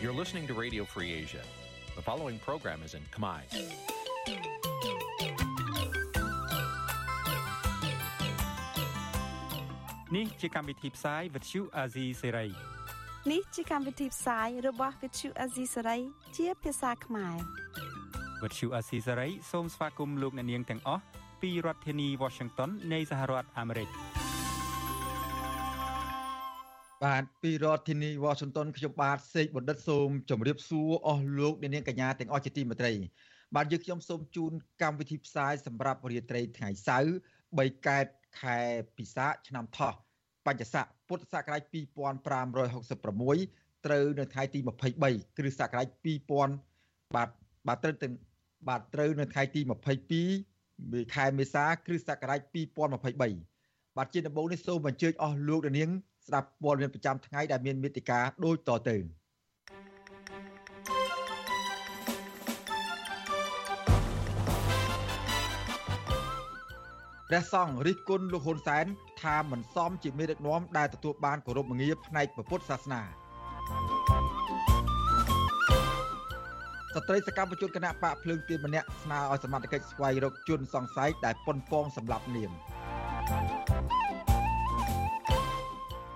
You're listening to Radio Free Asia. The following program is in Khmer. នេះជាកម្មវិធីផ្សាយ Vuthu Azizi Serai នេះជាកម្មវិធីផ្សាយរបស់ Vuthu Azizi Serai ជាភាសាខ្មែរ Vuthu Azizi Serai សូមស្វាគមន៍លោកអ្នកនាងទាំងអស់ពីរដ្ឋធានី Washington នៃសហរដ្ឋអាមេរិក បាទពីរដ្ឋធានី Washington ខ្ញុំបាទសេកបណ្ឌិតសូមជម្រាបសួរអស់លោកអ្នកនាងកញ្ញាទាំងអស់ជាទីមេត្រី បាទយើងខ្ញុំសូមជូនកម្មវិធីផ្សាយសម្រាប់រាត្រីថ្ងៃសៅរ៍3កើតខែពិសាឆ្នាំថោះបញ្ញស័កពុទ្ធសករាជ2566ត្រូវនៅថ្ងៃទី23គ្រិស្តសករាជ2000បាទបាទត្រូវទាំងបាទត្រូវនៅថ្ងៃទី22ខែមេសាគ្រិស្តសករាជ2023បាទជាដំបូងនេះសូមអញ្ជើញអស់លោកនាង ស្ដាប់ព័ត៌មានប្រចាំថ្ងៃដែលមានមេតិការដូចតទៅព្រះសង្ឃរិះគន់លោកហ៊ុនសែនថាមិនសមជាមេដឹកនាំដែលទទួលបានគោរពមងារផ្នែកពុទ្ធសាសនាស្ត្រីសកម្មជនគណៈបកភ្លើងទៀនម្នាក់ស្នើឲ្យសមត្ថកិច្ចស្វែងរកជនសង្ស័យដែលប៉ុនប៉ងសម្លាប់នាង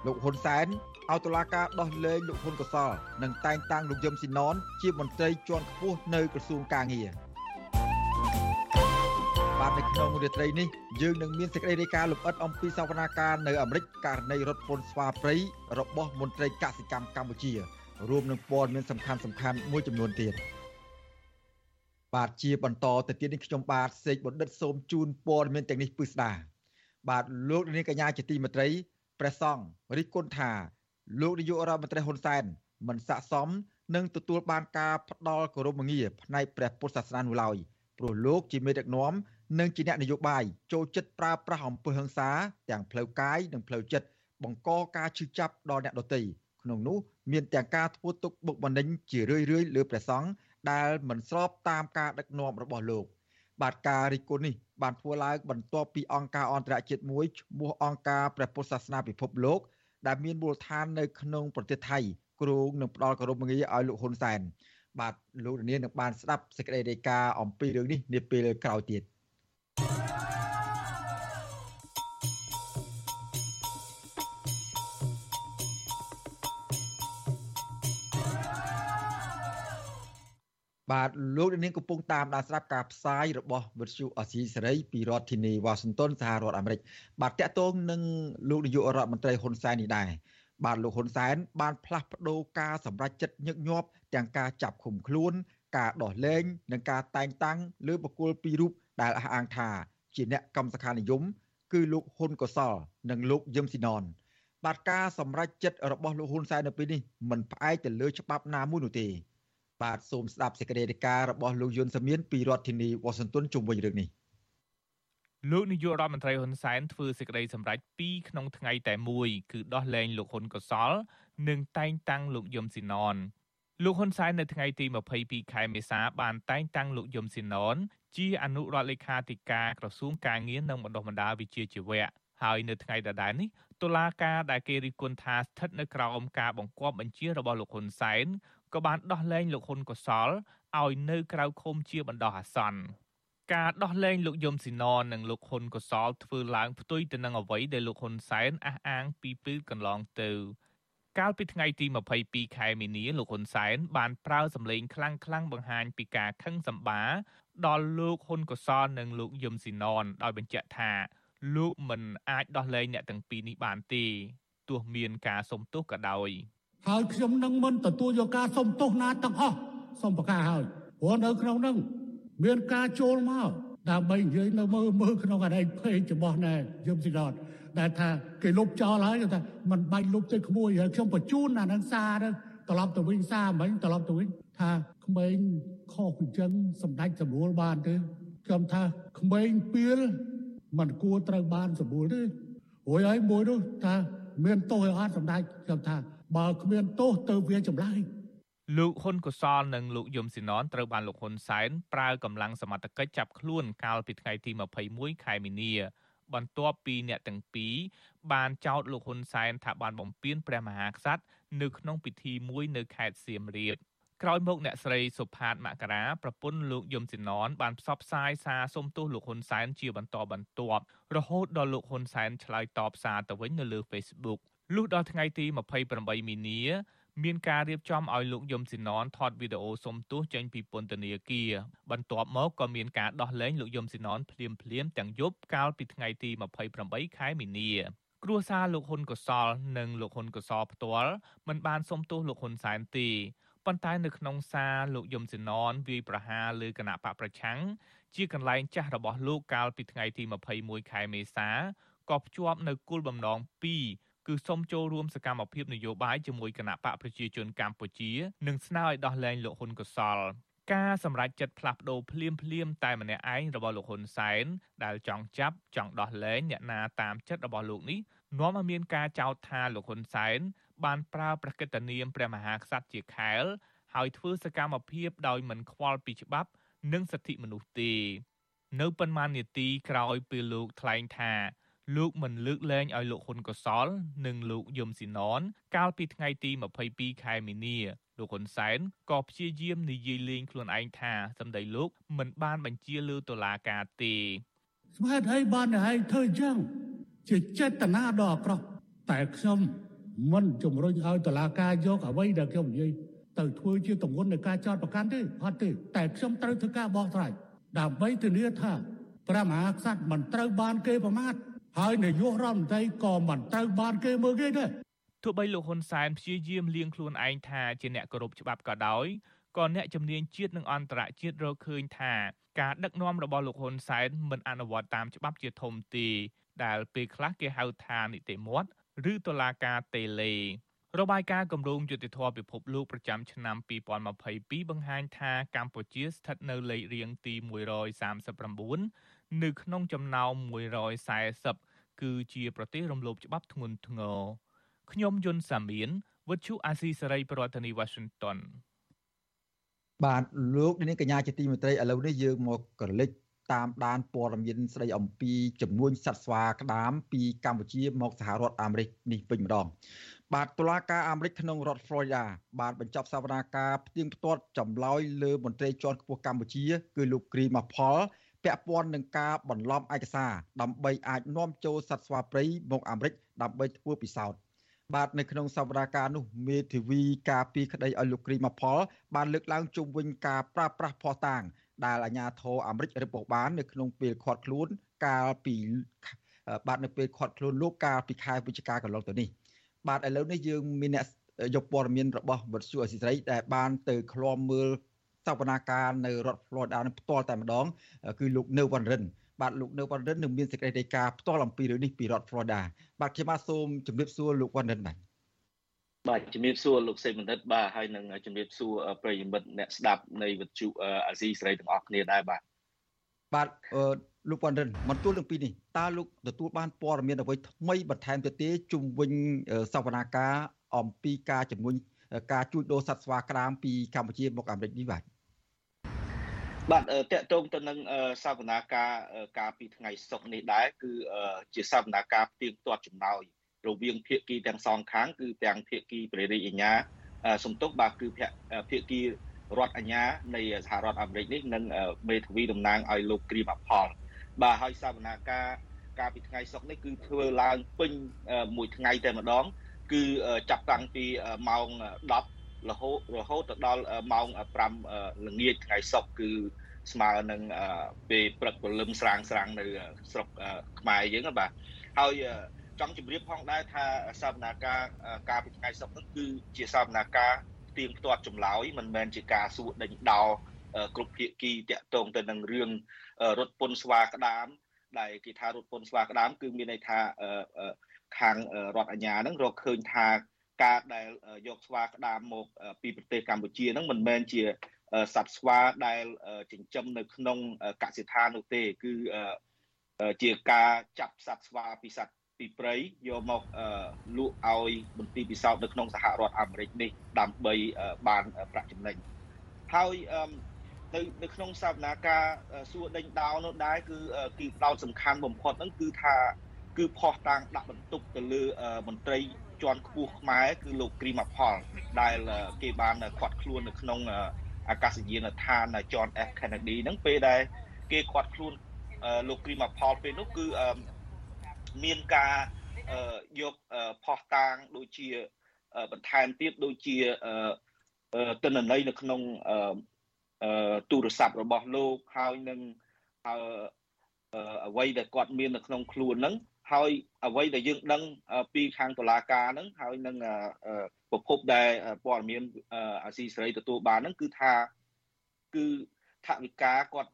លោកហ៊ុនសែនឲ្យតុលាការដោះលែងលោកហ៊ុនកសលនិងតែងតាំងលោកយឹមស៊ីណនជាមន្ត្រីជាន់ខ្ពស់នៅក្រសួងកាងារបាទនៅក្នុងរាត្រីនេះយើងនឹងមានសេចក្តីរាយការណ៍លម្អិតអំពីសវនាការនៅអាមេរិកករណីរថពន្ធស្វាព្រៃរបស់មន្ត្រីកសិកម្មកម្ពុជារួមនឹងព័ត៌មានសំខាន់សំខាន់មួយចំនួនទៀតបាទជាបន្តទៅទៀតនេះខ្ញុំបាទសេកបណ្ឌិតសូមជូនព័ត៌មានទាំងនេះពិស្ដាបាទលោកនាងកញ្ញាជាទីមេត្រី ព្រះសង្ឃរិះគន់ថាលោកនាយករដ្ឋមន្ត្រីហ៊ុនសែនមិនស័ក្តិសមនឹងទទួលបានការផ្ដល់គោរពងារផ្នែកព្រះពុទ្ធសាសនានោះឡើយព្រោះលោកជាមេដឹកនាំនិងជាអ្នកនយោបាយចូលចិត្តប្រើប្រាស់អំពើហិង្សាទាំងផ្លូវកាយនិងផ្លូវចិត្តបង្កការឈឺចាប់ដល់អ្នកដទៃក្នុងនោះមានទាំងការធ្វើទុកបុកម្នេញជារឿយៗលើព្រះសង្ឃដែលមិនស្របតាមការដឹកនាំរបស់លោកបាទការរិះគន់នេះ បានធ្វើឡើងបន្ទាប់ពីអង្គការអន្តរជាតិមួយឈ្មោះអង្គការព្រះពុទ្ធសាសនាពិភពលោក ដែលមានមូលដ្ឋាននៅក្នុងប្រទេសថៃគ្រោងនឹងផ្ដល់គោរពងារឲ្យលោកហ៊ុនសែនបាទលោកនាងនឹងបានស្ដាប់សេចក្តីរាយការណ៍អំពីរឿងនេះនាពេលក្រោយទៀត បាទលោកនាងកំពុងតាមដានស្ដាប់ការផ្សាយរបស់វិទ្យុអសីសេរីពីរដ្ឋធានីវ៉ាស៊ីនតោនសហរដ្ឋអាមេរិកបាទតកតងនឹងលោកនាយករដ្ឋមន្ត្រីហ៊ុនសែននេះដែរបាទលោកហ៊ុនសែនបានផ្លាស់ប្ដូរការសម្រេចចិត្តញឹកញាប់ទាំងការចាប់ឃុំខ្លួន ការដោះលែងនិងការតែងតាំងលើបុគ្គលពីររូបដែលអះអាងថា ជាអ្នកកម្មសខានិយមគឺលោកហ៊ុនកសល និងលោកយឹមស៊ីណនបាទការសម្រេចចិត្តរបស់លោកហ៊ុនសែននៅពេលនេះមិនផ្អែកទៅលើច្បាប់ណាមួយនោះទេ បាទសូមស្ដាប់សេចក្តីរាយការណ៍របស់លោកយុនសមៀនពីរដ្ឋធានីវ៉ាស៊ីនតោនជុំវិញរឿងនេះលោកនាយករដ្ឋមន្ត្រីហ៊ុនសែនធ្វើសេចក្តីសម្រេចពីរក្នុងថ្ងៃតែមួយគឺដោះលែងលោកហ៊ុនកសលនិងតែងតាំងលោកយឹមស៊ីណនលោកហ៊ុនសែននៅថ្ងៃទី22ខែមេសាបានតែងតាំងលោកយឹមស៊ីណនជាអនុរដ្ឋលេខាធិការក្រសួងការងារនិងបណ្ដុះបណ្ដាលវិជ្ជាជីវៈហើយនៅថ្ងៃដដែលនេះតុលាការដែលគេរិះគន់ថាស្ថិតនៅក្រោមការបង្គាប់បញ្ជារបស់លោកហ៊ុនសែន ក៏បានដោះលែងលោកហ៊ុនកសលឲ្យនៅក្រៅឃុំជាបណ្ដោះអាសន្នការដោះលែងលោកយមស៊ីណននិងលោកហ៊ុនកសលធ្វើឡើងផ្ទុយទៅនឹងអ្វីដែលលោកហ៊ុនសែនអះអាងពីពេលកន្លងទៅកាលពីថ្ងៃទី22ខែមីនាលោកហ៊ុនសែនបានប្រើសម្លេងខ្លាំងខ្លាំងបង្ហាញពីការខឹងសម្បាដល់លោកហ៊ុនកសលនិងលោកយឹមស៊ីណនដោយបញ្ជាក់ថាលោកមិនអាចដោះលែងអ្នកទាំងពីរនេះបានទេទោះមានការសុំទោសក៏ដោយ ហើយខ្ញុំនឹងមិនទទួលយកការសុំទោសណាទាំងអស់សូមប្រកាសហើយព្រោះនៅក្នុងនឹងមានការចូលមកដើម្បីនិយាយនៅមើលមើលក្នុងអរិយភេទរបស់ណែយមស៊ីដតដែលថាគេលុបចោលហើយថាมันបាច់លុបទៅក្មួយហើយខ្ញុំបញ្ជូនអានឹងសារទៅត្រឡប់ទៅវិញសារមិញត្រឡប់ទៅវិញថាក្មេងខុសពីចឹងសម្ដេចសម្រួលបានទេខ្ញុំថាក្មេងពៀលมันគួរត្រូវបានសម្រួលទេរួយហើយមួយនោះថាមានទោសឲ្យអត់សម្ដេចខ្ញុំថា បើគ្មានទោសទៅវាចម្លើយលោកហ៊ុនកសលនិងលោកយមស៊ីណនត្រូវបានលោកហ៊ុនសែនប្រើកម្លាំងសមត្ថកិច្ចចាប់ខ្លួនកាលពីថ្ងៃទី21ខែមីនា បន្ទាប់ពីអ្នកទាំងពីរបានចោទលោកហ៊ុនសែនថាបានបំពានព្រះមហាក្សត្រនៅក្នុងពិធីមួយនៅខេត្តសៀមរាបក្រោយមកអ្នកស្រីសុផាតមករាប្រពន្ធលោកយមស៊ីណនបានផ្សព្វផ្សាយសារសុំទោសលោកហ៊ុនសែនជាបន្តបន្ទាប់រហូតដល់លោកហ៊ុនសែនឆ្លើយតបសារទៅវិញនៅលើ Facebook លុះដល់ថ្ងៃទី28មីនាមានការរៀបចំឲ្យលោកយមស៊ីណនថតវីដេអូសុំទោសចេញពីពន្ធនាគារបន្ទាប់មកក៏មានការដោះលែងលោកយមស៊ីណនភ្លាមភ្លាមទាំងយប់កាលពីថ្ងៃទី28ខែមីនាគ្រួសារលោកហ៊ុនកសលនិងលោកហ៊ុនកសលផ្ទាល់មិនបានសុំទោសលោកហ៊ុនសែនទេប៉ុន្តែនៅក្នុងសារលោកយមសេណនវាយប្រហារលើគណៈបកប្រឆាំងជាកន្លែងចាស់របស់លោកកាលពីថ្ងៃទី21ខែមេសាក៏ភ្ជាប់នៅគោលបំណង2 គឺសុំចូលរួមសកម្មភាពនយោបាយជាមួយគណៈបកប្រជាជនកម្ពុជានិងស្នើឲ្យដោះលែងលោកហ៊ុនកសលការសម្រេចចិត្តផ្លាស់ប្ដូរភ្លាមភ្លាមតែម្នាក់ឯងរបស់លោកហ៊ុនសែនដែលចង់ចាប់ចង់ដោះលែងអ្នកណាតាមចិត្តរបស់លោកនេះនាំឲ្យមានការចោទថាលោកហ៊ុនសែនបានប្រើព្រះកិត្តិនាមព្រះមហាក្សត្រជាខែលហើយធ្វើសកម្មភាពដោយមិនខ្វល់ពីច្បាប់ និងសិទ្ធិមនុស្សទេនៅប៉ុន្មាននាទីក្រោយពេលលោកថ្លែងថា លោកមិនលើកលែងឲ្យលោកហ៊ុនកសលនិងលោកយមស៊ីណនកាលពីថ្ងៃទី22ខែមីនាលោកហ៊ុនសែនក៏ព្យាយាមនិយាយលេងខ្លួនឯងថាសម្ដីលោកមិនបានបញ្ជាលើតុលាការទេស្មែតឲ្យបានឲ្យធ្វើអញ្ចឹងជាចេតនាដ៏អាក្រក់តែខ្ញុំមិនជំរុញឲ្យតឡាការយកអ្វីដែលខ្ញុំនិយាយទៅធ្វើជាទម្ងន់នៃការចោទប្រកាន់ទេអត់ទេតែខ្ញុំត្រូវធ្វើការបោះស្រាយដើម្បីធានាថាព្រះមហាក្សត្រមិនត្រូវបានគេប្រមាថ ហើយនាយករដ្ឋមន្ត្រីក៏មិនត្រូវបានគេមើលគេដែរទោះបីលោកហ៊ុនសែនព្យាយាមលៀងខ្លួនឯងថាជាអ្នកគោរពច្បាប់ក៏ដោយក៏អ្នកជំនាញជាតិនិងអន្តរជាតិរកឃើញថាការដឹកនាំរបស់លោកហ៊ុនសែនមិនអនុវត្តតាមច្បាប់ជាធំទេដែលពេលខ្លះគេហៅថានីតិមាត់ឬតុលាការតេឡេរបាយការណ៍គម្រោងយុតិធធពិភពលោកប្រចាំឆ្នាំ2022បង្ហាញថាកម្ពុជាស្ថិតនៅលេខរៀងទី139 នៅក្នុងចំណោម140គឺជាប្រទេសរំលោភច្បាប់ធ្ងន់ធ្ងរខ្ញុំយុនសាមៀនវិទ្យុអាស៊ីសេរីប្រធានាធិបតី Washington បាទលោកនាងកញ្ញាជាទីមេត្រីឥឡូវនេះយើងមកកលិចតាមដានព័ត៌មានស្ដីអំពីចំនួនសត្វស្វាក្តាមពីកម្ពុជាមកសហរដ្ឋអាមេរិកនេះវិញម្ដង បាទតុលាការអាមេរិកក្នុងរដ្ឋ Florida បានបញ្ចប់សវនាការផ្ទៀងផ្ទាត់ចម្លើយលើមន្ត្រីជាន់ខ្ពស់កម្ពុជា គឺលោកគ្រីម៉ាផល ពាក់ព័ន្ធនឹងការបន្លំឯកសារដើម្បីអាចនាំចូលសត្វស្វាព្រៃមកអាមេរិកដើម្បីធ្វើពិសោធន៍បាទនៅក្នុងសវនាការនោះមេធាវីការពីក្តីឲ្យលោកគ្រីម៉ាផល បានលើកឡើងជុំវិញការប្រើប្រាស់ភស្តុតាង ដែលអាជ្ញាធរអាមេរិករឹបអូសបាននៅក្នុងពេលខាត់ខ្លួនកាលពីបាទនៅពេលខាត់ខ្លួនលោកកាលពីខែវិច្ឆិកាកន្លងទៅនេះបាទឥឡូវនេះយើងមានអ្នកយកព័ត៌មានរបស់វិទ្យុអសិរ័យដែលបានទៅឃ្លាំមើល សវនាការនៅរដ្ឋ Florida នឹងផ្ទាល់តែម្ដង គឺលោកនៅវ៉ាន់រិនបាទលោកនៅវ៉ាន់រិននឹងមានសេចក្តីរាយការណ៍ផ្ទាល់អំពីរឿងនេះពីរដ្ឋ Florida បាទខ្ញុំបាទសូមជម្រាបសួរលោកវ៉ាន់រិនបាទបាទជំរាបសួរលោកសេបណ្ឌិតបាទហើយនឹងជំរាបសួរប្រិយមិត្តអ្នកស្ដាប់នៃវិទ្យុអាស៊ីសេរីទាំងអស់គ្នាដែរបាទបាទលោកវណ្ណរិនមកទួលនឹងពីនេះតើលោកទទួលបានព័ត៌មានអ្វីថ្មីបន្ថែមទៅទេជុំវិញសវនាការអំពីការជំនួញការជួញដូរសត្វស្វាក្តាមពីកម្ពុជាមកអាមេរិកនេះបាទ បាទតកតងទៅនឹងសវនាការការពីថ្ងៃសុក្រនេះដែរគឺជាសវនាការផ្ទៀងផ្ទាត់ចំណោយរវាងភាគីទាំងសងខាងគឺទាំងភាគីព្រះរាជអាជ្ញាសំទុកបាទគឺភាគីរដ្ឋអាជ្ញានៃសហរដ្ឋអាមេរិកនេះនិងមេធាវីតំណាងឲ្យលោកគ្រីមអផលបាទហើយសវនាការកាលពីថ្ងៃសុក្រនេះគឺធ្វើឡើងពេញមួយថ្ងៃតែម្ដង គឺចាប់តាំងពីម៉ោង10 រហូតរហូតទៅដល់ម៉ោង5ល្ងាចថ្ងៃសុក្រគឺស្មើនឹងពេលព្រឹកព្រលឹមស្រាងស្រាងនៅស្រុកខ្មែរយើងបាទហើយចង់ជម្រាបផងដែរថាសវនាការការពីថ្ងៃសុក្រនេះគឺជាសវនាការទៀងផ្ទាត់ចម្លើយមិនមែនជាការសួរដេញដោលគ្រប់ភាគីតាក់ទងទៅនឹងរឿងរថពន្ធស្វាក្តាមដែលគេថារថពន្ធស្វាក្តាមគឺមានន័យថាខាងរដ្ឋអាជ្ញាហ្នឹងរកឃើញថា ការដែលយកស្វាក្តាមមកពីប្រទេសកម្ពុជាហ្នឹងមិនមែនជាសត្វស្វាដែលចិញ្ចឹមនៅក្នុងកសិដ្ឋាននោះទេ គឺជាការចាប់សត្វស្វាពីសត្វពីព្រៃយកមកលក់ឲ្យមន្ទីរពិសោធន៍នៅក្នុងសហរដ្ឋអាមេរិកនេះដើម្បីបានប្រាក់ចំណេញហើយនៅនៅក្នុងសវនាការសួរដេញដោលនោះដែរគឺគីដោលសំខាន់បំផុតហ្នឹងគឺថាគឺផោះតាំងដាក់បន្ទុកទៅលើមន្ត្រី ជាន់ខ្ពស់ខ្មែរគឺលោកគ្រីម៉ាផល ដែលគេបានខាត់ខ្លួននៅក្នុងអាកាសយានដ្ឋាន John F Kennedy ហ្នឹងពេលដែលគេខាត់ខ្លួនលោកគ្រីម៉ាផលពេលនោះគឺមានការយកផោះតាងដូចជាបន្ថែមទៀតដូចជាទិន្នន័យនៅក្នុងទូរស័ព្ទរបស់លោកហើយនឹងអ្វីដែលគាត់មាននៅក្នុងខ្លួនហ្នឹង ហើយអ្វីដែលយើងដឹងពីខាងតុលាការហ្នឹងហើយនឹងប្រភពដែលព័ត៌មានអាស៊ីសេរីទទួលបានហ្នឹងគឺថាគឺថវិកាគាត់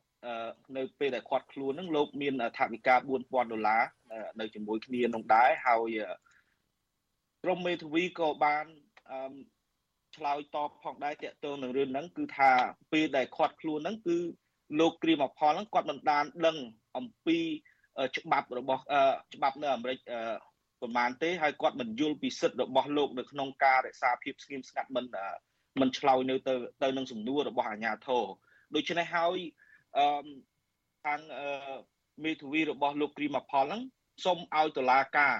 នៅពេលដែលគាត់ខ្លួនហ្នឹងលោកមានថវិកា4000ដុល្លារនៅជាមួយគ្នានោះដែរហើយក្រុមមេធាវីក៏បានឆ្លើយតបផងដែរតកតងនឹងរឿងហ្នឹងគឺថាពេលដែលខាត់ខ្លួនហ្នឹងគឺលោកគ្រីមផលហ្នឹងគាត់មិនបានដឹងអំពី ច្បាប់របស់ច្បាប់នៅអាមេរិកប្រហែលទេហើយគាត់មិនយល់ពីសិទ្ធិរបស់លោកនៅក្នុងការរក្សាភាពស្ងៀមស្ងាត់មិនមិនឆ្លោយនៅទៅទៅនឹងសំណួររបស់អាជ្ញាធរដូច្នេះហើយអឺខាងមេធាវីរបស់លោកគ្រីម៉ាផលហ្នឹងសូមឲ្យតុលាការ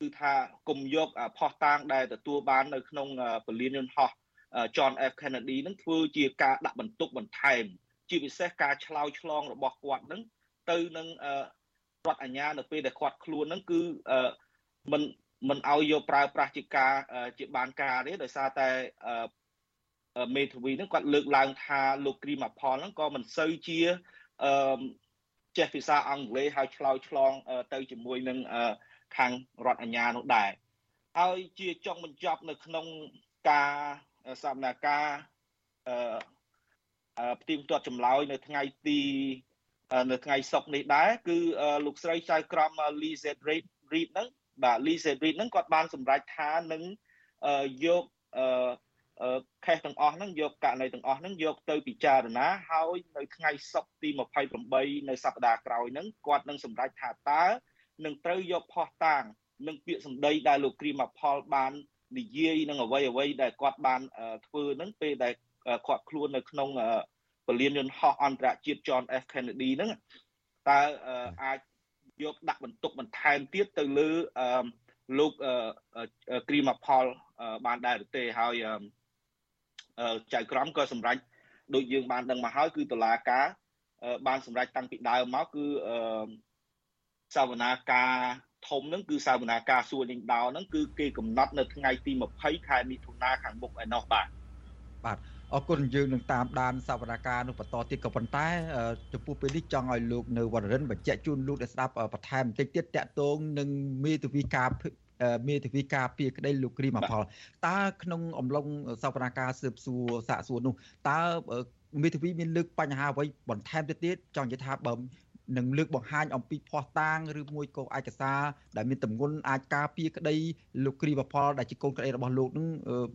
គឺថាគុំយកផោះតាងដែលទទួលបាននៅក្នុងពលានយន្តហោះ John F Kennedy នឹងធ្វើជាការដាក់បន្ទុកបន្ថែម ជាពិសេសការឆ្លោយឆ្លងរបស់គាត់នឹងទៅនឹង រដ្ឋអាជ្ញានៅពេលដែលគាត់ខ្លួននឹងគឺមិនមិនឲ្យយកប្រើប្រាស់ជាការជាបានការទេដោយសារតែមេធាវីនឹងគាត់លើកឡើងថាលោកគ្រីម៉ាផលហ្នឹងក៏មិនសូវជាអឺចេះភាសាអង់គ្លេសហើយឆ្លោយឆ្លងទៅជាមួយនឹងខាងរដ្ឋអាជ្ញានោះដែរហើយជាចុងបញ្ចប់នៅក្នុងការសកម្មភាពអឺផ្ទៀងផ្ទាត់ចម្លើយនៅថ្ងៃទី នៅថ្ងៃសុក្រនេះដែរគឺលោកស្រីចៅក្រម Lee Z Reid Reid ហ្នឹងបាទ Lee Z Reid ហ្នឹងគាត់បានសម្រេចថានឹងយកអឺខេសទាំងអស់ហ្នឹងយកករណីទាំងអស់ហ្នឹងយកទៅពិចារណាហើយនៅថ្ងៃសុក្រទី28នៅសប្តាហ៍ក្រោយហ្នឹងគាត់នឹងសម្រេចថាតើនឹងត្រូវយកផោះតាងនឹងពាក្យសម្ដីដែលលោកគ្រីម៉ាផលបាននិយាយនឹងអ្វីអ្វីដែលគាត់បានធ្វើនឹងពេលដែលគាត់ខ្លួននៅក្នុង ពលានយន្តហោះអន្តរជាតិ John F Kennedy ហ្នឹងតើអាចយកដាក់បន្ទុកបន្ថែមទៀតទៅលើលោកគ្រីម៉ាផលបានដែរឬទេហើយចៅក្រមក៏សម្រេចដូចយើងបានដឹងមកហើយគឺតុលាការបានសម្រេចតាំងពីដើមមកគឺសវនាការធំហ្នឹងគឺសវនាការសួរលេងដោហ្នឹងគឺគេកំណត់នៅថ្ងៃទី20ខែមិថុនាខាងមុខឯណោះបាទបាទ អរគុណយើងនឹងតាមដានសវនាការនោះបន្តទៀតក៏ប៉ុន្តែចំពោះពេលនេះចង់ឲ្យលោកនៅវណ្ណរិនបញ្ជាក់ជូនលោកដែលស្ដាប់បន្ថែមបន្តិចទៀតតកតងនឹងមេធាវីការមេធាវីការពីក្តីលោកគ្រីម៉ាផលតើក្នុងអំឡុងសវនាការស៊ើបសួរសាកសួរនោះតើមេធាវីមានលើកបញ្ហាអ្វីបន្ថែមទៅទៀតចង់និយាយថាបើនឹងលើកបង្ហាញអំពីភ័ស្តុតាងឬមួយក៏ឯកសារដែលមានតម្ងន់អាចការពារក្តីលោកគ្រីបផលដែលជាកូនក្តីរបស់លោកនឹង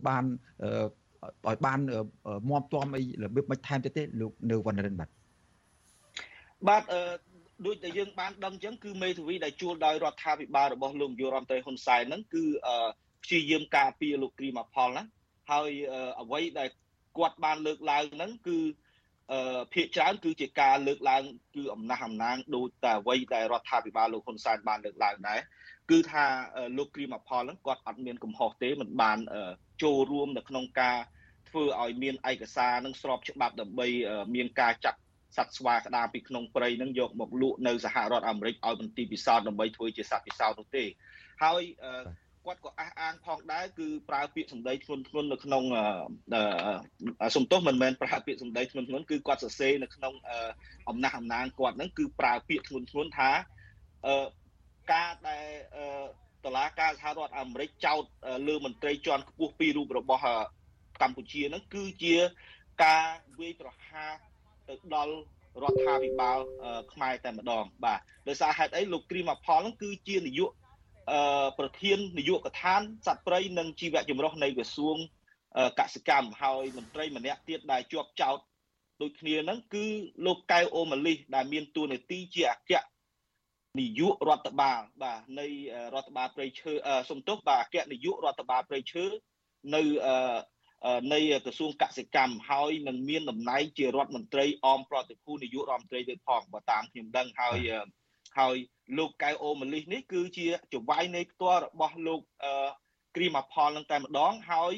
បាន ឲ្យបានមាំទាំអីរបៀបមិនថែមទៀតទេលោកនៅវណ្ណរិនបាទបាទអឺដូចដែលយើងបានដឹងចឹងគឺមេធាវីដែលជួលដោយរដ្ឋាភិបាលរបស់លោកយុរដ្ឋមន្ត្រីហ៊ុនសែនហ្នឹងគឺព្យាយាមការពារលោកគ្រីម៉ាផលណាហើយអ្វីដែលគាត់បានលើកឡើងហ្នឹងគឺភាកច្រើនគឺជាការលើកឡើង គឺអំណះអំណាងដូចតែអ្វីដែលរដ្ឋាភិបាលលោកហ៊ុនសែនបានលើកឡើងដែរ គឺថាលោកគ្រីមផលហ្នឹងគាត់អត់មានកំហុសទេមិនបានចូលរួមនៅក្នុងការធ្វើឲ្យមានឯកសារនឹងស្របច្បាប់ដើម្បីមានការចាត់សត្វស្វាក្តាមពីក្នុងព្រៃនឹងយកមកលក់នៅសហរដ្ឋអាមេរិកឲ្យបន្ទីពិសោធន៍ដើម្បីធ្វើជាសត្វពិសោធន៍នោះទេ ហើយគាត់ក៏អះអាងផងដែរគឺប្រើពាក្យសម្ដីធ្ងន់ធ្ងរនៅក្នុងសំទោសមិនមែនប្រើពាក្យសម្ដីធ្ងន់ធ្ងរគឺគាត់សរសេរនៅក្នុងអំណះអំណាងគាត់ហ្នឹងគឺប្រើពាក្យធ្ងន់ធ្ងរថា ការដែលតឡាការសហរដ្ឋអាមេរិកចោទលើមន្ត្រីជាន់ខ្ពស់ពីររូបរបស់កម្ពុជាហ្នឹងគឺជាការវាយប្រហារទៅដល់រដ្ឋាភិបាលខ្មែរតែម្ដងបាទដោយសារហេតុអីលោកគ្រីមផលហ្នឹងគឺជានាយកប្រធាននាយកដ្ឋានសត្វព្រៃនិងជីវៈចម្រុះនៃក្រសួងកសិកម្មហើយមន្ត្រីម្នាក់ទៀតដែលជាប់ចោតដូចគ្នាហ្នឹងគឺលោកកៅអូម៉ាលីសដែលមានតួនាទីជាអគ្គ នាយករដ្ឋបាលបាទនៃរដ្ឋបាលព្រៃឈើសំទុះបាទអគ្គនាយករដ្ឋបាលព្រៃឈើនៅនៃក្រសួងកសិកម្មហើយនឹងមានតំណែងជារដ្ឋមន្ត្រីអមប្រតិភូនាយករដ្ឋមន្ត្រីទៀតផងបើតាមខ្ញុំដឹងហើយហើយលោកកៅអូម៉ាលីសនេះគឺជាចវាយនៃផ្ទាល់របស់លោកគ្រីមផលនឹងតែម្ដងហើយ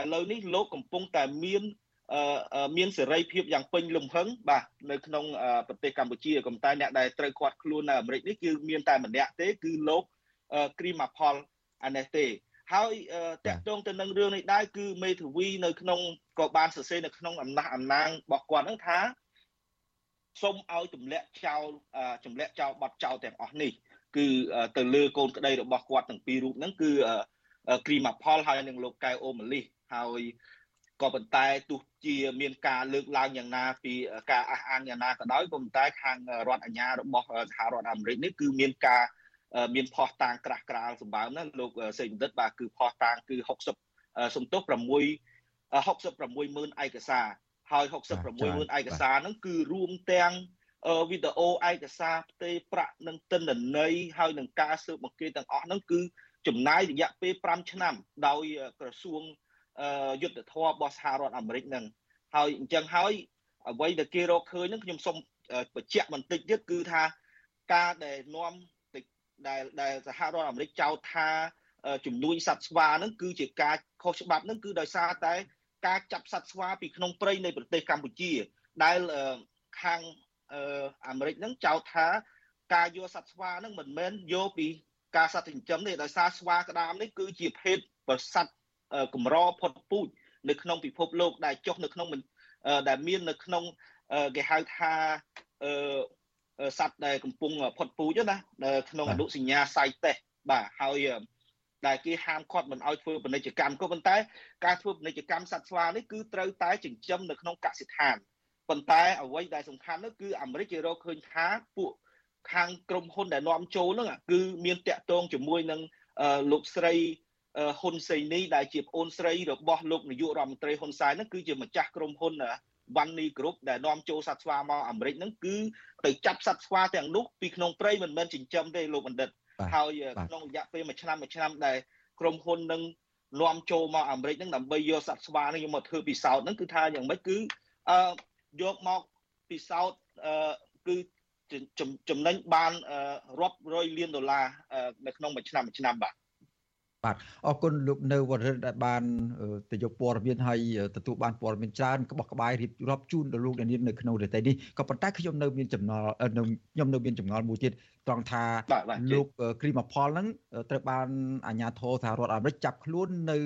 ឥឡូវនេះលោកកំពុងតែមាន មានសេរីភាពយ៉ាងពេញលំហឹងបាទនៅក្នុងប្រទេសកម្ពុជាក៏តែអ្នកដែលត្រូវខាត់ខ្លួននៅអាមេរិកនេះគឺមានតែម្នាក់ទេគឺលោកគ្រីម៉ាផលអានេះទេហើយតកតងទៅនឹងរឿងនេះដែរគឺមេធាវីនៅក្នុងក៏បានសរសេរនៅក្នុងអំណះអំណាងរបស់គាត់ហ្នឹងថាសូមឲ្យទម្លាក់ចោលទម្លាក់ចោលប័ណ្ណចោលទាំងអស់នេះ គឺទៅលើកូនក្តីរបស់គាត់ទាំងពីររូបហ្នឹងគឺគ្រីម៉ាផលហើយនិងលោកកៅអូម៉ាលីសហើយ ក៏ប៉ុន្តែទោះជាមានការលើកឡើងយ៉ាងណាពីការអះអាងយ៉ាងណាក៏ដោយក៏ប៉ុន្តែខាងរដ្ឋអាជ្ញារបស់សហរដ្ឋអាមេរិកនេះគឺមានការមានផោះតាងក្រាស់ក្រាលសម្បើមណាលោកសេចបណ្ឌិតបាទគឺផោះតាងគឺ60សំទុះ6 66ម៉ឺនឯកសារហើយ66ម៉ឺនឯកសារហ្នឹងគឺរួមទាំងវីដេអូឯកសារផ្ទេរប្រាក់និងទិន្នន័យហើយនឹងការស៊ើបអង្កេតទាំងអស់ហ្នឹងគឺចំណាយរយៈពេល5ឆ្នាំ ដោយក្រសួង យុទ្ធធម៌របស់សហរដ្ឋអាមេរិកនឹងហើយអញ្ចឹងហើយអ្វីដែលគេរកឃើញនឹងខ្ញុំសូមបញ្ជាក់បន្តិចទៀតគឺថាការដែលនាំដែលដែលសហរដ្ឋអាមេរិកចោទថាជំនួយសត្វស្វានឹងគឺជាការខុសច្បាប់នឹងគឺដោយសារតែការចាប់សត្វស្វាពីក្នុងព្រៃនៃប្រទេសកម្ពុជា ដែលខាងអាមេរិកនឹងចោទថាការយកសត្វស្វានឹងមិនមែនយកពីការសត្វចិញ្ចឹមទេដោយសារស្វាក្តាមនេះគឺជាភេទប្រសត្វ កម្រផុតពូជនៅក្នុងពិភពលោកដែលចុះនៅក្នុងដែលមាននៅក្នុងគេហៅថាសត្វដែលកំពុងផុតពូជណាក្នុងអនុសញ្ញាសៃតេសបាទហើយដែលគេហាមឃាត់មិនឲ្យធ្វើពាណិជ្ជកម្មក៏ប៉ុន្តែការធ្វើពាណិជ្ជកម្មសត្វស្វានេះគឺត្រូវតែចិញ្ចឹមនៅក្នុងកសិដ្ឋានប៉ុន្តែអ្វីដែលសំខាន់នោះគឺអាមេរិកគេរកឃើញថាពួកខាងក្រុមហ៊ុនដែលនាំចូលហ្នឹងគឺមានតាក់ទងជាមួយនឹងលោកស្រី ហ៊ុនសេនីដែលជាប្អូនស្រីរបស់លោកនាយករដ្ឋមន្ត្រីហ៊ុនសែនហ្នឹងគឺជាម្ចាស់ក្រុមហ៊ុនវ៉ាន់នីក្រុបដែលនាំចូលសត្វស្វាមកអាមេរិកហ្នឹងគឺទៅចាប់សត្វស្វាទាំងនោះពីក្នុងព្រៃមិនមែនចិញ្ចឹមទេលោកបណ្ឌិតហើយក្នុងរយៈពេលមួយឆ្នាំមួយឆ្នាំដែលក្រុមហ៊ុននឹងនាំចូលមកអាមេរិកហ្នឹងដើម្បីយកសត្វស្វានេះមកធ្វើពិសោធន៍ហ្នឹងគឺថាយ៉ាងម៉េចគឺអឺយកមកពិសោធន៍អឺគឺចំណេញបានរាប់រយលានដុល្លារនៅក្នុងមួយឆ្នាំមួយឆ្នាំបាទ បាទអរគុណលោកនៅវរិទ្ធដែលបានទៅយកព័ត៌មានហើយទទួលបានព័ត៌មានច្រើនក្បោះក្បាយរៀបរាប់ជូនដល់លោកអ្នកនាងនៅក្នុងរយៈនេះក៏ប៉ុន្តែខ្ញុំនៅមានចំណល់ខ្ញុំនៅមានចម្ងល់មួយទៀតត្រង់ថាលោកគ្រីម៉ាផលហ្នឹងត្រូវបានអាជ្ញាធរសហរដ្ឋអាមេរិកចាប់ខ្លួននៅ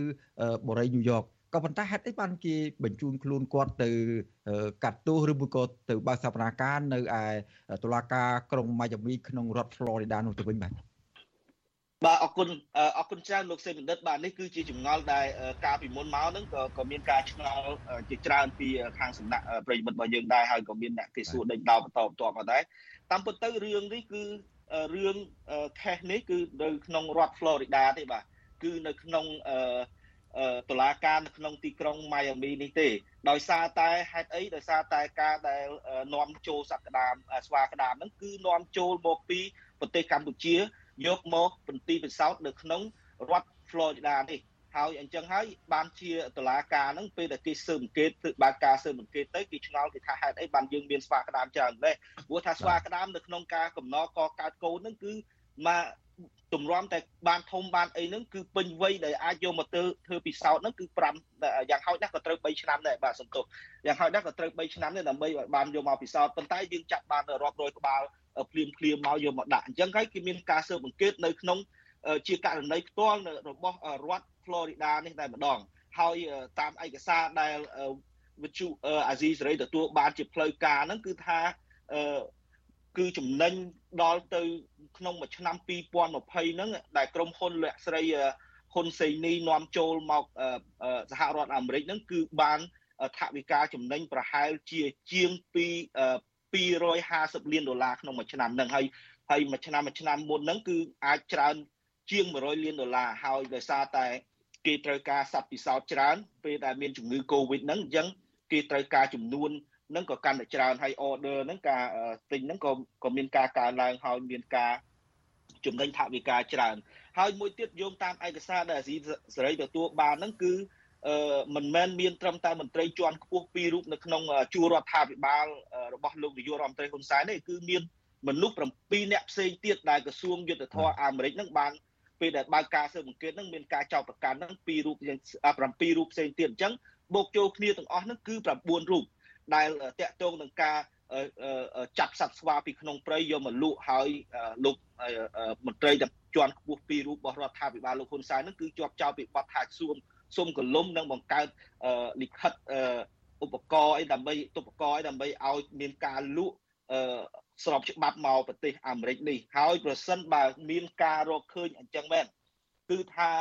បូរីញូវយ៉កក៏ប៉ុន្តែហេតុអីបានគេបញ្ជូនខ្លួនគាត់ទៅកាត់ទោសឬមួយក៏ទៅបើកសវនាការនៅឯតុលាការក្រុងម៉ាយ៉ាមីក្នុងរដ្ឋ Florida នោះទៅវិញបាទ បាទអរគុណអរគុណច្រើនលោកសេបណ្ឌិតបាទនេះគឺជាចម្ងល់ដែលការពីមុនមកហ្នឹងក៏ក៏មានការឆ្ងល់ជាច្រើនពីខាងសំណាក់ប្រិយមិត្តរបស់យើងដែរហើយក៏មានអ្នកគេសួរដេញដោលបន្តបន្តមកដែរតាមពិតទៅរឿងនេះគឺរឿងខេសនេះគឺនៅក្នុងរដ្ឋ Florida ទេបាទគឺនៅក្នុងតុលាការនៅក្នុងទីក្រុង Miami នេះទេ ដោយសារតែហេតុអីដោយសារតែការដែលនាំចូលសត្វក្តាមស្វាក្តាមហ្នឹងគឺនាំចូលមកពីប្រទេសកម្ពុជាយកមកបន្ទីពិសោធន៍នៅក្នុងរដ្ឋ Florida នេះហើយអញ្ចឹងហើយបានជាតឡាការហ្នឹងពេលដែលគេស៊ើបអង្កេតធ្វើបានការស៊ើបអង្កេតទៅគេឆ្ងល់គេថាហេតុអីបានយើងមានស្វាក្តាមច្រើនដែរព្រោះថាស្វាក្តាមនៅក្នុងការកំណកកើតកូនហ្នឹងគឺមកទម្រាំតែបានធំបានអីហ្នឹងគឺពេញវ័យដែលអាចយកមកធ្វើធ្វើពិសោធន៍ហ្នឹងគឺ5យ៉ាងហោចណាស់ក៏ត្រូវ3ឆ្នាំដែរបាទសន្ទុះយ៉ាងហោចណាស់ក៏ត្រូវ3ឆ្នាំដែរដើម្បីឲ្យបានយកមកពិសោធន៍ប៉ុន្តែយើងចាប់បានរាប់រយក្បាល ភ្លាមភ្លាមមកយកមកដាក់អញ្ចឹងហើយគេមានការស៊ើបអង្កេតនៅក្នុងជាករណីផ្ទាល់របស់រដ្ឋ Florida នេះតែម្ដងហើយតាមឯកសារដែលវិទ្យុអាស៊ីសេរីទទួលបានជាផ្លូវការហ្នឹងគឺថាគឺចំណេញដល់ទៅក្នុងមួយឆ្នាំ2020ហ្នឹងដែលក្រុមហ៊ុនលក្ខស្រីហ៊ុនសេនីនាំចូលមកសហរដ្ឋអាមេរិកហ្នឹងគឺបានថវិកាចំណេញប្រហែលជាជាងពី 250លានដុល្លារក្នុងមួយឆ្នាំហ្នឹងហើយហើយមួយឆ្នាំមួយឆ្នាំមុនហ្នឹងគឺអាចច្រើនជាង100លានដុល្លារហើយដោយសារតែគេត្រូវការសັບពិសោធន៍ច្រើនពេលដែលមានជំងឺ Covid ហ្នឹងអញ្ចឹងគេត្រូវការចំនួនហ្នឹងក៏កាន់តែច្រើនហើយ order ហ្នឹងការទិញហ្នឹងក៏ក៏មានការកើនឡើងហើយមានការចំណេញថវិកាច្រើនហើយមួយទៀតយោងតាមឯកសារដែលអាស៊ីសេរីទទួលបានហ្នឹងគឺអឺ មិនមែនមានត្រឹមតែមន្ត្រីជាន់ខ្ពស់ពីររូបនៅក្នុងជួររដ្ឋាភិបាលរបស់លោកនាយករដ្ឋមន្ត្រីហ៊ុនសែនទេគឺមានមនុស្ស7នាក់ផ្សេងទៀតដែលក្រសួងយុទ្ធភ័ពអាមេរិកនឹងបានពេលដែលបើកការស៊ើបអង្កេតហ្នឹងមានការចោទប្រកាន់ហ្នឹងពីររូបយ៉ាង7រូបផ្សេងទៀតអញ្ចឹងបូកចូលគ្នាទាំងអស់ហ្នឹងគឺ9រូបដែលតាក់ទងនឹងការចាប់សត្វស្វាពីក្នុងព្រៃយកមកលក់ហើយលោកមន្ត្រីទាំងជាន់ខ្ពស់ពីររូបរបស់រដ្ឋាភិបាលលោកហ៊ុនសែនហ្នឹងគឺជាប់ចោទពីបទថាស៊ូម សុំកលុំនិងបង្កើតលិខិតឧបករណ៍អីដើម្បីឧបករណ៍អីដើម្បីឲ្យមានការលក់ស្របច្បាប់មកប្រទេសអាមេរិកនេះហើយប្រសិនបើមានការរកឃើញអញ្ចឹងមែនគឺថា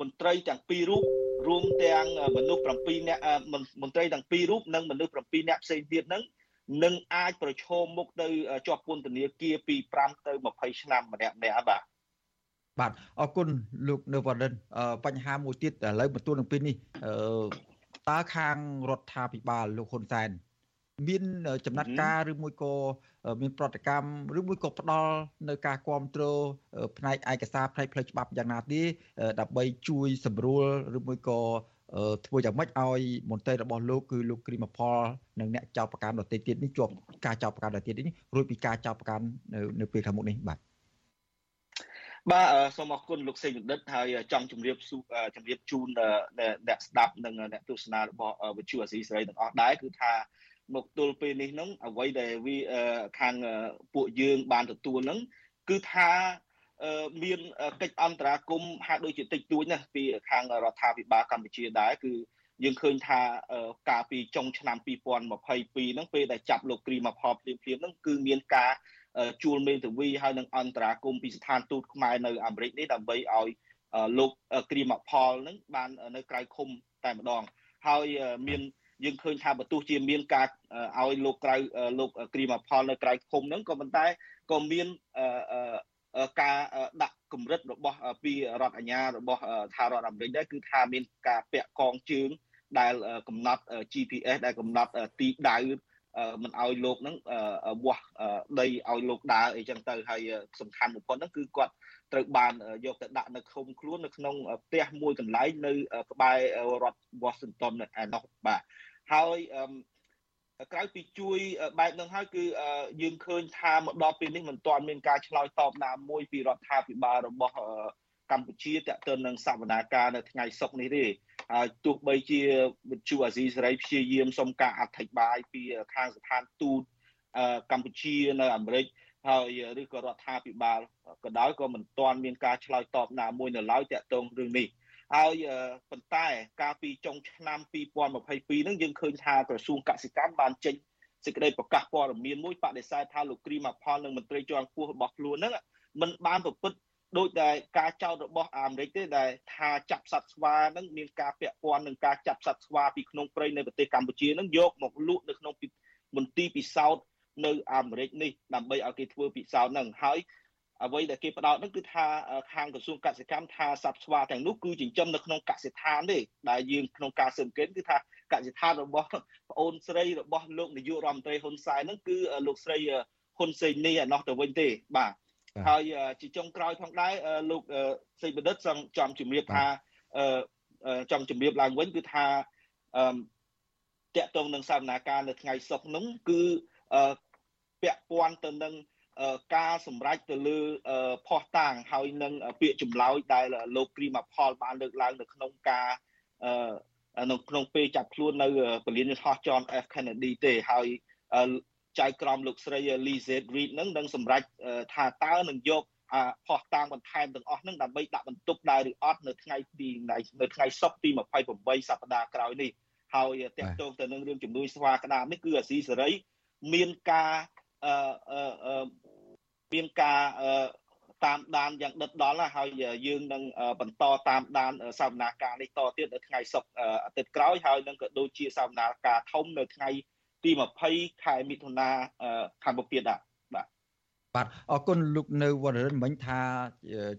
មន្ត្រីទាំងពីររូបរួមទាំងមនុស្ស7នាក់មន្ត្រីទាំងពីររូបនិងមនុស្ស7នាក់ផ្សេងទៀតហ្នឹងនឹងអាចប្រឈមមុខទៅជាប់ពន្ធនាគារពី5ទៅ20ឆ្នាំម្នាក់ម្នាក់បាទ បាទអរគុណលោកនៅវណ្ណិនបញ្ហាមួយទៀតឥឡូវបន្ទូលនឹងពីនេះតើខាងរដ្ឋាភិបាលលោកហ៊ុនសែនមានចំណាត់ការឬមួយក៏មានប្រតិកម្មឬមួយក៏ផ្ដល់នៅការគ្រប់គ្រងផ្នែកឯកសារផ្នែកផ្លូវច្បាប់យ៉ាងណាទេដើម្បីជួយសម្រួលឬមួយក៏ធ្វើយ៉ាងម៉េចឲ្យមន្ត្រីរបស់លោកគឺលោកគ្រីមផលនិងអ្នកចៅប្រកាន់ដទៃទៀតនេះជាប់ការចៅប្រកាន់ដទៃទៀតនេះរួចពីការចៅប្រកាន់នៅនៅពេលខាងមុខនេះបាទ បាទសូមអរគុណលោកសេងបណ្ឌិតហើយចង់ជម្រាបជម្រាបជូនអ្នកស្ដាប់និងអ្នកទស្សនារបស់វិទ្យុអាស៊ីសេរីទាំងអស់ដែរគឺថាមកទល់ពេលនេះហ្នឹងអ្វីដែលវាខាងពួកយើងបានទទួលហ្នឹងគឺថាមានកិច្ចអន្តរាគមហាក់ដូចជាតិចតួចណាស់ពីខាងរដ្ឋាភិបាលកម្ពុជាដែរគឺយើងឃើញថាកាលពីចុងឆ្នាំ2022ហ្នឹងពេលដែលចាប់លោកគ្រីម៉ាផលភ្លាមភ្លាមហ្នឹងគឺមានការ ជួលមេធាវីហើយនឹងអន្តរាគមពីស្ថានទូតខ្មែរនៅអាមេរិកនេះដើម្បីឲ្យលោកគ្រីម៉ាផលហ្នឹងបាននៅក្រៅឃុំតែម្ដងហើយមានយើងឃើញថាបើទោះជាមានការឲ្យលោកក្រៅលោកគ្រីម៉ាផលនៅក្រៅឃុំហ្នឹងក៏ប៉ុន្តែក៏មានការដាក់កម្រិតរបស់ពីរដ្ឋអាជ្ញារបស់ថារដ្ឋអាមេរិកដែរគឺថាមានការពាក់កងជើងដែលកំណត់ GPS ដែលកំណត់ទីដៅ មិនឲ្យលោកហ្នឹងវាស់ដីឲ្យលោកដើរអីចឹងទៅហើយសំខាន់បំផុតហ្នឹងគឺគាត់ត្រូវបានយកទៅដាក់នៅឃុំខ្លួននៅក្នុងផ្ទះមួយកន្លែងនៅក្បែររដ្ឋ Washington ឯណោះបាទហើយក្រៅពីជួយបែបហ្នឹងហើយគឺយើងឃើញថាមកដល់ពេលនេះមិនទាន់មានការឆ្លើយតបណាមួយពីរដ្ឋាភិបាលរបស់កម្ពុជាតទៅនឹងសវនាការនៅថ្ងៃសុក្រនេះទេ ហើយទោះបីជាវិទ្យុអាស៊ីសេរីព្យាយាមសុំការអធិប្បាយពីខាងស្ថានទូតកម្ពុជានៅអាមេរិកហើយឬក៏រដ្ឋាភិបាលក៏ដោយក៏មិនទាន់មានការឆ្លើយតបណាមួយនៅឡើយតាក់ទងរឿងនេះហើយប៉ុន្តែកាលពីចុងឆ្នាំ2022ហ្នឹងយើងឃើញថាក្រសួងកសិកម្មបានចេញសេចក្តីប្រកាសព័ត៌មានមួយបដិសេធថាលោកគ្រីម៉ាផលនិងមន្ត្រីជាន់ខ្ពស់របស់ខ្លួនហ្នឹងមិនបានប្រព្រឹត្ត ដោយតែការចោទរបស់អាមេរិកទេដែលថាចាប់សត្វស្វាហ្នឹងមានការពាក់ព័ន្ធនឹងការចាប់សត្វស្វាពីក្នុងព្រៃនៅប្រទេសកម្ពុជាហ្នឹងយកមកលក់នៅក្នុងមន្ទីរពិសោធន៍នៅអាមេរិកនេះដើម្បីឲ្យគេធ្វើពិសោធន៍ហ្នឹងហើយអ្វីដែលគេផ្ដោតនោះគឺថាខាងក្រសួងកសិកម្មថាសត្វស្វាទាំងនោះគឺចិញ្ចឹមនៅក្នុងកសិដ្ឋានទេដែលយើងក្នុងការស៊ើបអង្កេតគឺថាកសិដ្ឋានរបស់ប្អូនស្រីរបស់លោកនាយករដ្ឋមន្ត្រីហ៊ុនសែនហ្នឹងគឺលោកស្រីហ៊ុនសេងនីឯណោះទៅវិញទេបាទ ហើយជាចុងក្រោយផងដែរលោកសេងបណ្ឌិតចង់ជំរាបថាចង់ជំរាបឡើងវិញគឺថាអឺតកតងនឹងសវនាការនៅថ្ងៃសុក្រនោះគឺពាក់ព័ន្ធទៅនឹងការសម្រេចទៅលើផោះតាងហើយនឹងពាក្យចម្លើយដែលលោកគ្រីម៉ាផលបានលើកឡើងនៅក្នុងការនៅក្នុងពេលចាប់ខ្លួននៅពលានយន្តហោះ John F Kennedy ទេហើយ ចៅក្រមលោកស្រី Lizette Reed នឹងនឹងសម្រេចថាតើនឹងយកអាផោះតាងបន្ថែមទាំងអស់នឹងដើម្បីដាក់បន្ទុកដែរឬអត់នៅថ្ងៃទីនៅថ្ងៃសុក្រទី28សប្តាហ៍ក្រោយនេះហើយតកតងទៅនឹងរឿងជំនួយស្វាក្តាមនេះគឺអាស៊ីសេរីមានការអឺមានការតាមដានយ៉ាងដិតដល់ហើយយើងនឹងបន្តតាមដានសវនាការនេះតទៀតនៅថ្ងៃសុក្រអាទិត្យក្រោយហើយនឹងក៏ដូចជាសវនាការធំនៅថ្ងៃ ទី20ខែមិថុនាខាងមុខទៀតដែរបាទបាទអរគុណលោកនៅវណ្ណរិនមិញថា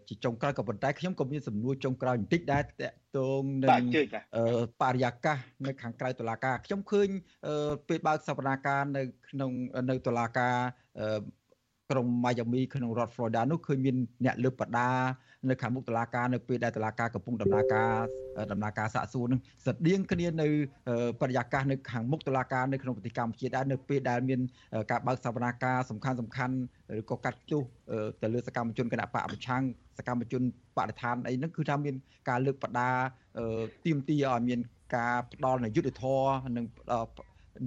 ជាចុងក្រោយក៏ប៉ុន្តែខ្ញុំក៏មានសំណួរចុងក្រោយបន្តិចដែរតកតងនឹងបរិយាកាសនៅខាងក្រៅតុលាការខ្ញុំឃើញពេលបើកសវនាការនៅក្នុងនៅតុលាការ ក្រុង Miami ក្នុងរដ្ឋ Florida នោះឃើញមានអ្នកលើកបដានៅខាងមុខតុលាការនៅពេលដែលតុលាការកំពុងដំណើរការដំណើរការសាកសួរនឹងស្តៀងគ្នានៅបរិយាកាសនៅខាងមុខតុលាការនៅក្នុងប្រទេសកម្ពុជាដែរនៅពេលដែលមានការបើកសវនាការសំខាន់សំខាន់ឬក៏កាត់ចុះទៅលើសកម្មជនគណៈបកប្រឆាំងសកម្មជនបរិស្ថានអីហ្នឹងគឺថាមានការលើកបដាទៀមទីឲ្យមានការផ្ដល់នូវយុទ្ធធរនិង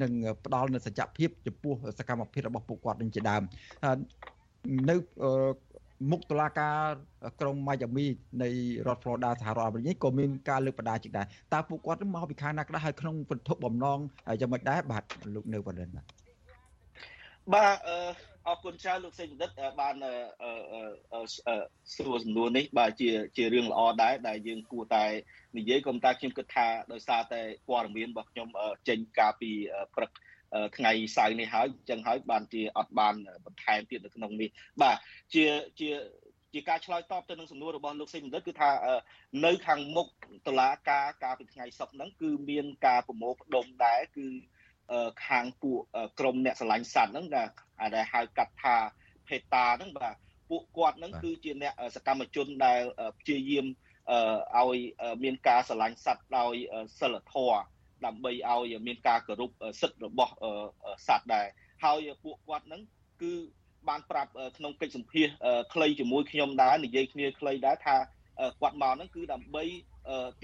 នឹងផ្ដល់នូវសច្ចភាពចំពោះសកម្មភាពរបស់ពួកគាត់នឹងជាដើមនៅមុខតុលាការក្រុងម៉ាយ៉ាមីនៃរដ្ឋ Florida សហរដ្ឋអាមេរិកនេះក៏មានការលើកបដាជាដែរតើពួកគាត់មកពីខាងណាខ្លះហើយក្នុងវត្ថុបំណងយ៉ាងម៉េចដែរបាទលោកនៅបណ្ឌិតបាទបាទអឺអរគុណច្រើនលោកសេចបណ្ឌិតបានសួរសំណួរនេះបាទជាជារឿងល្អដែរដែលយើងគួរតែនិយាយកុំតែខ្ញុំគិតថាដោយសារតែព័ត៌មានរបស់ខ្ញុំចេញកាលពីព្រឹកថ្ងៃសៅរ៍នេះហើយអញ្ចឹងហើយបានជាអត់បានបន្ថែមទៀតនៅក្នុងនេះបាទជាជាជាការឆ្លើយតបទៅនឹងសំណួររបស់លោកសេបណ្ឌិតគឺថានៅខាងមុខតុលាការកាលពីថ្ងៃសុក្រហ្នឹងគឺមានការប្រមូលផ្ដុំដែរគឺ ខាងពួកក្រមអ្នកស្រឡាញ់សត្វហ្នឹងដែលហៅកាត់ថាភេតាហ្នឹងបាទពួកគាត់ហ្នឹងគឺជាអ្នកសកម្មជនដែលព្យាយាមឲ្យមានការស្រឡាញ់សត្វដោយសិលធម៌ដើម្បីឲ្យមានការគោរពសិទ្ធិរបស់សត្វដែរហើយពួកគាត់ហ្នឹងគឺបានប្រាប់ក្នុងកិច្ចសម្ភាសខ្លីជាមួយខ្ញុំដែរនិយាយគ្នាខ្លីដែរថាគាត់មកហ្នឹងគឺដើម្បី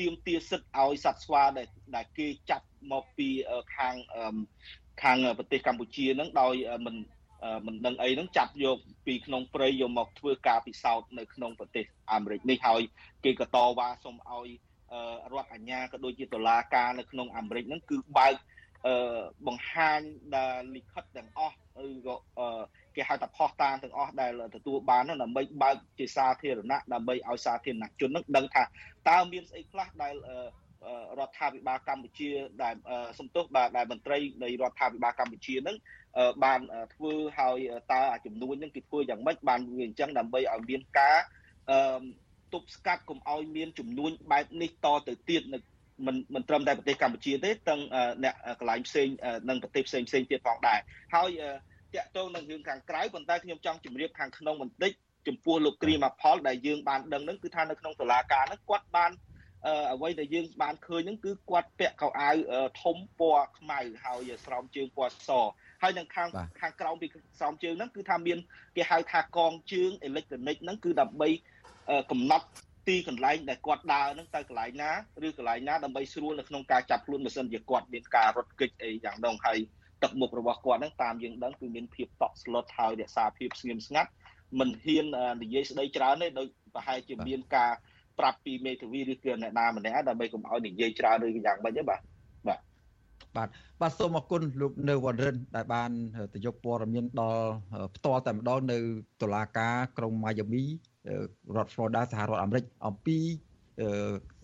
ទៀមទាសិទ្ធឲ្យសត្វស្វាដែលដែលគេចាប់ មកពីខាងខាងប្រទេសកម្ពុជាហ្នឹងដោយមិនមិនដឹងអីហ្នឹងចាប់យកពីក្នុងព្រៃយកមកធ្វើការពិសោធន៍នៅក្នុងប្រទេសអាមេរិកនេះហើយគេក៏តវ៉ាសុំឲ្យរដ្ឋអាជ្ញាក៏ដូចជាតុលាការនៅក្នុងអាមេរិកហ្នឹងគឺបើកបង្ហាញដែលលិខិតទាំងអស់ឬក៏គេហៅថាផុសតាងទាំងអស់ដែលទទួលបានដើម្បីបើកជាសាធារណៈដើម្បីឲ្យសាធារណជននឹងដឹងថាតើមានស្អីខ្លះដែល រដ្ឋាភិបាលកម្ពុជាដែលសំទោសបាទដែលមន្ត្រីនៃរដ្ឋាភិបាលកម្ពុជានឹងបានធ្វើឲ្យតើចំនួននឹងគេធ្វើយ៉ាងម៉េចបានវាអញ្ចឹងដើម្បីឲ្យមានការទប់ស្កាត់កុំឲ្យមានចំនួនបែបនេះតទៅទៀតនៅមិនមិនត្រឹមតែប្រទេសកម្ពុជាទេទាំងអ្នកកន្លែងផ្សេងនិងប្រទេសផ្សេងផ្សេងទៀតផងដែរហើយតាក់ទងនឹងរឿងខាងក្រៅប៉ុន្តែខ្ញុំចង់ជម្រាបខាងក្នុងបន្តិចចំពោះលោកគ្រីម៉ាផលដែលយើងបានដឹងហ្នឹងគឺថានៅក្នុងតុលាការហ្នឹងគាត់បាន អ្វីដែលយើងបានឃើញហ្នឹងគឺគាត់ពាក់កៅអៅធំពណ៌ខ្មៅហើយស្រោមជើងពណ៌សហើយនឹងខាងខាងក្រោមពីស្រោមជើងហ្នឹងគឺថាមានគេហៅថាកងជើងអេឡិចត្រូនិកហ្នឹងគឺដើម្បីកំណត់ទីកន្លែងដែលគាត់ដើរហ្នឹងទៅកន្លែងណាឬកន្លែងណាដើម្បីស្រួលនៅក្នុងការចាប់ខ្លួនបើសិនជាគាត់មានការរត់គេចអីយ៉ាងនោះហើយទឹកមុខរបស់គាត់ហ្នឹងតាមយើងដឹងគឺមានភាពតក់ស្លុតហើយរក្សាភាពស្ងៀមស្ងាត់មិនហ៊ាននិយាយស្ដីច្រើនទេដោយប្រហែលជាមានការ ប្រាប់ពីមេធាវីឬគឺអ្នកណាម្នាក់ដើម្បីកុំឲ្យនិយាយច្រើនឬយ៉ាងម៉េចទេបាទបាទបាទបាទសូមអរគុណលោកនៅវណ្ណរិនដែលបានទៅយកព័ត៌មានដល់ផ្ទាល់តែម្ដងនៅតុលាការក្រុងម៉ាយ៉ាមីរដ្ឋ Florida សហរដ្ឋអាមេរិកអំពី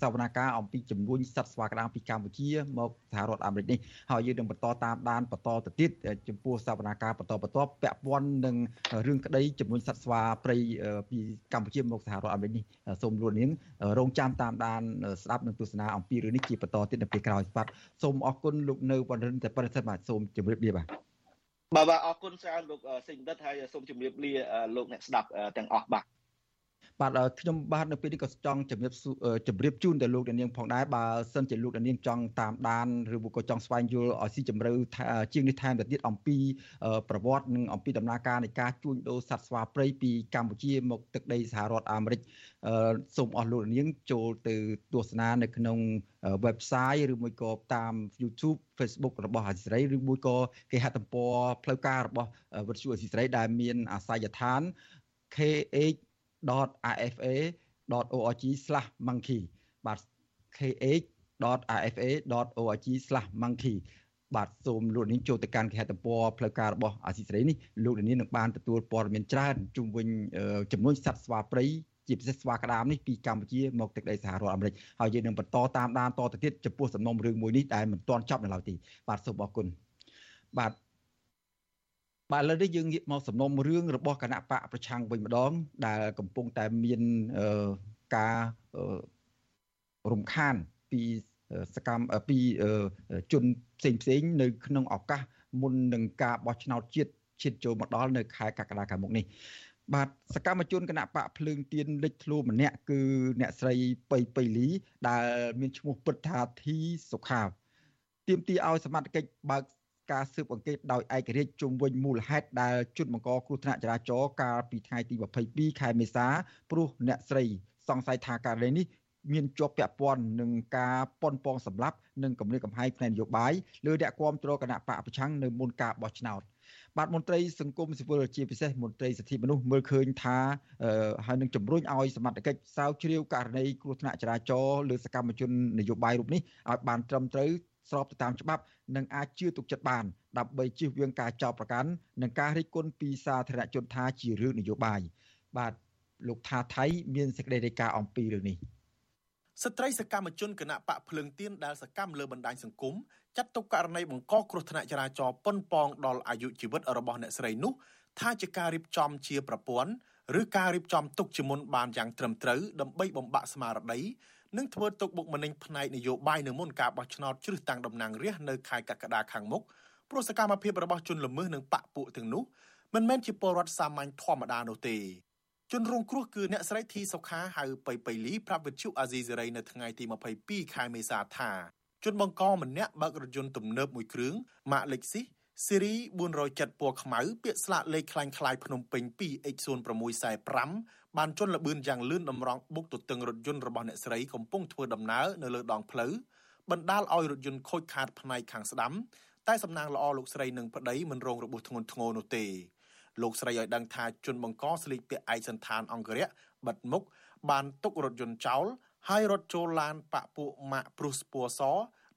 សវនាការអំពីចំនួនសត្វស្វាក្តាមពីកម្ពុជាមកសហរដ្ឋអាមេរិកនេះហើយយើងនឹងបន្តតាមដានបន្តទៅទៀតចំពោះសវនាការបន្តបន្តពាក់ព័ន្ធនឹងរឿងក្តីចំនួនសត្វស្វាព្រៃពីកម្ពុជាមកសហរដ្ឋអាមេរិកនេះសូមលោកនាងរងចាំតាមដានស្ដាប់និងទស្សនាអំពីរឿងនេះជាបន្តទៀតនៅពេលក្រោយបាទសូមអរគុណលោកនៅបណ្ឌិតតែប៉ុណ្្នេះបាទសូមជម្រាបលាបាទបាទបាទអរគុណច្រើនលោកសេចក្ដីហើយសូមជម្រាបលាលោកអ្នកស្ដាប់ទាំងអស់បាទ បាទខ្ញុំបាទនៅពេលនេះក៏ចង់ជម្រាបជម្រាបជូនទៅលោកនាងផងដែរបើសិនជាលោកនាងចង់តាមដានឬក៏ចង់ស្វែងយល់ឲ្យស៊ីជម្រៅជាងនេះថែមទៅទៀតអំពីប្រវត្តិនិងអំពីដំណើរការនៃការជួញដូរសត្វស្វាព្រៃពីកម្ពុជាមកទឹកដីសហរដ្ឋអាមេរិកសូមអស់លោកនាងចូលទៅទស្សនានៅក្នុង website ឬមួយក៏តាម YouTube Facebook របស់អាស៊ីសេរីឬមួយក៏គេហទំព័រផ្លូវការរបស់វិទ្យុអាស៊ីសេរីដែលមានអាសយដ្ឋាន KH kh.rfa.org/monkey បាទ kh.rfa.org/monkey បាទសូមលោកនាងចូលទៅកាន់គេហទំព័រផ្លូវការរបស់អាស៊ីសេរីនេះលោកនាងនឹងបានទទួលព័ត៌មានច្រើនជុំវិញចំនួនសត្វស្វាព្រៃជាពិសេសស្វាក្តាមនេះពីកម្ពុជាមកទឹកដីសហរដ្ឋអាមេរិកហើយយើងនឹងបន្តតាមដានតទៅទៀតចំពោះសំណុំរឿងមួយនេះដែលមិនទាន់ចប់នៅឡើយទេបាទសូមអរគុណបាទ បាទឥឡូវនេះយើងងាកមកសំណុំរឿងរបស់គណៈបកប្រឆាំងវិញម្ដង ដែលកំពុងតែមានការរំខានពីសកម្មពីជនផ្សេងផ្សេងនៅក្នុងឱកាសមុននឹងការបោះឆ្នោតជាតិឈានចូលមកដល់នៅខែកក្កដាខាងមុខនេះបាទសកម្មជនគណៈបកភ្លើងទៀនលេចធ្លោម្នាក់គឺអ្នកស្រីបៃបៃលីដែលមានឈ្មោះពិតថាធីសុខាទាមទារឲ្យសមត្ថកិច្ចបើក ការស៊ើបអង្កេតដោយឯករាជ្យជុំវិញមូលហេតុដែលជនបង្កគ្រោះថ្នាក់ចរាចរណ៍កាលពីថ្ងៃទី22ខែមេសាព្រោះអ្នកស្រីសង្ស័យថាករណីនេះមានជាប់ពាក់ព័ន្ធនឹងការប៉ុនប៉ងសម្លាប់និងគម្រាមកំហែងផ្នែកនយោបាយលើអ្នកគាំទ្រគណៈបកប្រឆាំងនៅមុនការបោះឆ្នោតបាទមន្ត្រីសង្គមស៊ីវិលជាពិសេសមន្ត្រីសិទ្ធិមនុស្សមើលឃើញថាហើយនឹងជំរុញឲ្យសមត្ថកិច្ចស្រាវជ្រាវករណីគ្រោះថ្នាក់ចរាចរណ៍លើសកម្មជននយោបាយរូបនេះឲ្យបានត្រឹមត្រូវ ស្របទៅតាមច្បាប់និងអាចជឿទុកចិត្តបានដើម្បីជៀសវាងការចោទប្រកាន់និងការរិះគន់ពីសាធារណជនថាជារឿងនយោបាយបាទលោកថាថៃមានសេចក្តីរាយការណ៍អំពីរឿងនេះស្ត្រីសកម្មជនគណៈបកភ្លើងទៀនដែលសកម្មលើបណ្ដាញសង្គមចាត់ទុកករណីបង្កគ្រោះថ្នាក់ចរាចរណ៍ប៉ុនប៉ងដល់អាយុជីវិតរបស់អ្នកស្រីនោះថាជាការរៀបចំជាប្រព័ន្ធឬការរៀបចំទុកជាមុនបានយ៉ាងត្រឹមត្រូវដើម្បីបំបាក់ស្មារតី និងធ្វើទុកបុកម្នេញផ្នែកនយោបាយនៅមុនការបោះឆ្នោតជ្រើសតាំងតំណាងរាស្ត្រនៅខែកក្កដាខាងមុខព្រោះសកម្មភាពរបស់ជនល្មើសនិងបកពួកទាំងនោះមិនមែនជាពលរដ្ឋសាមញ្ញធម្មតានោះទេជនរងគ្រោះគឺអ្នកស្រីធីសុខាហៅបៃបៃលីប្រាប់វិទ្យុអាស៊ីសេរីនៅថ្ងៃទី22ខែមេសាថាជនបង្កម្នាក់បើករថយន្តទំនើបមួយគ្រឿងម៉ាក Lexus ស៊េរី407ពណ៌ខ្មៅពាក្យស្លាកលេខคล้ายៗភ្នំពេញ 2X0645 បានជន់លបឿនយ៉ាងលឿនតម្រង់បុកទទឹងរថយន្តរបស់អ្នកស្រីកំពុងធ្វើដំណើរនៅលើដងផ្លូវបណ្ដាលឲ្យរថយន្តខូចខាតផ្នែកខាងស្ដាំតែសំណាងល្អលោកស្រីនិងប្តីមិនរងរបួសធ្ងន់ធ្ងរនោះទេលោកស្រីឲ្យដឹងថាជនបង្កស្លៀកពាក់ឯកសន្តានអង្គរៈបិទមុខបានទុករថយន្តចោលហើយរត់ចូលឡានប៉ពួកម៉ាក់ព្រុសពណ៌ស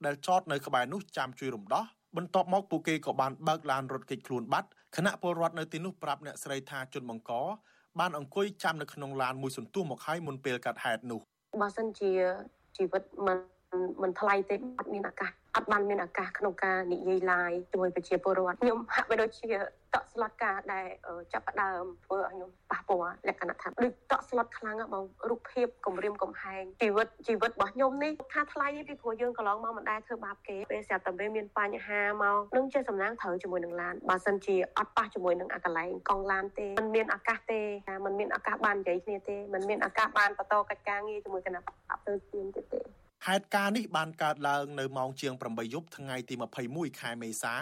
ដែលចតនៅក្បែរនោះចាំជួយរំដោះបន្ទាប់មកពួកគេក៏បានបើកឡានរត់គេចខ្លួនបាត់ខណៈពលរដ្ឋនៅទីនោះប្រាប់អ្នកស្រីថាជនបង្ក បានអង្គុយចាំនៅក្នុងឡានមួយសន្ទុះមកហើយមុនពេលកាត់ហេតុនោះបើសិនជាជីវិតមិន មិនថ្លៃទេអត់មានឱកាសអត់បានមានឱកាសក្នុងការនិយាយឡាយជាមួយប្រជាពលរដ្ឋខ្ញុំហាក់បីដូចជាតក់ស្លុតការដែលចាប់ផ្ដើមធ្វើឲ្យខ្ញុំប៉ះពាល់លក្ខណៈថាដូចតក់ស្លុតខ្លាំងហ្មងរូបភាពគំរាមកំហែងជីវិតជីវិតរបស់ខ្ញុំនេះថាថ្លៃពីព្រោះយើងកន្លងមកមិនដែលធ្វើបាបគេពេលស្រាប់តែពេលមានបញ្ហាមកនឹងជាសំណាងត្រូវជាមួយនឹងឡានបើសិនជាអត់ប៉ះជាមួយនឹងអាកន្លែងកង់ឡានទេมันមានឱកាសទេมันមានឱកាសបាននិយាយគ្នាទេมันមានឱកាសបានបន្តកិច្ចការងារជាមួយគណៈបព្វជិទៀតទេ ហេតុការណ៍នេះបានកើតឡើងនៅម៉ោងជាង8យប់ថ្ងៃទី21ខែមេសា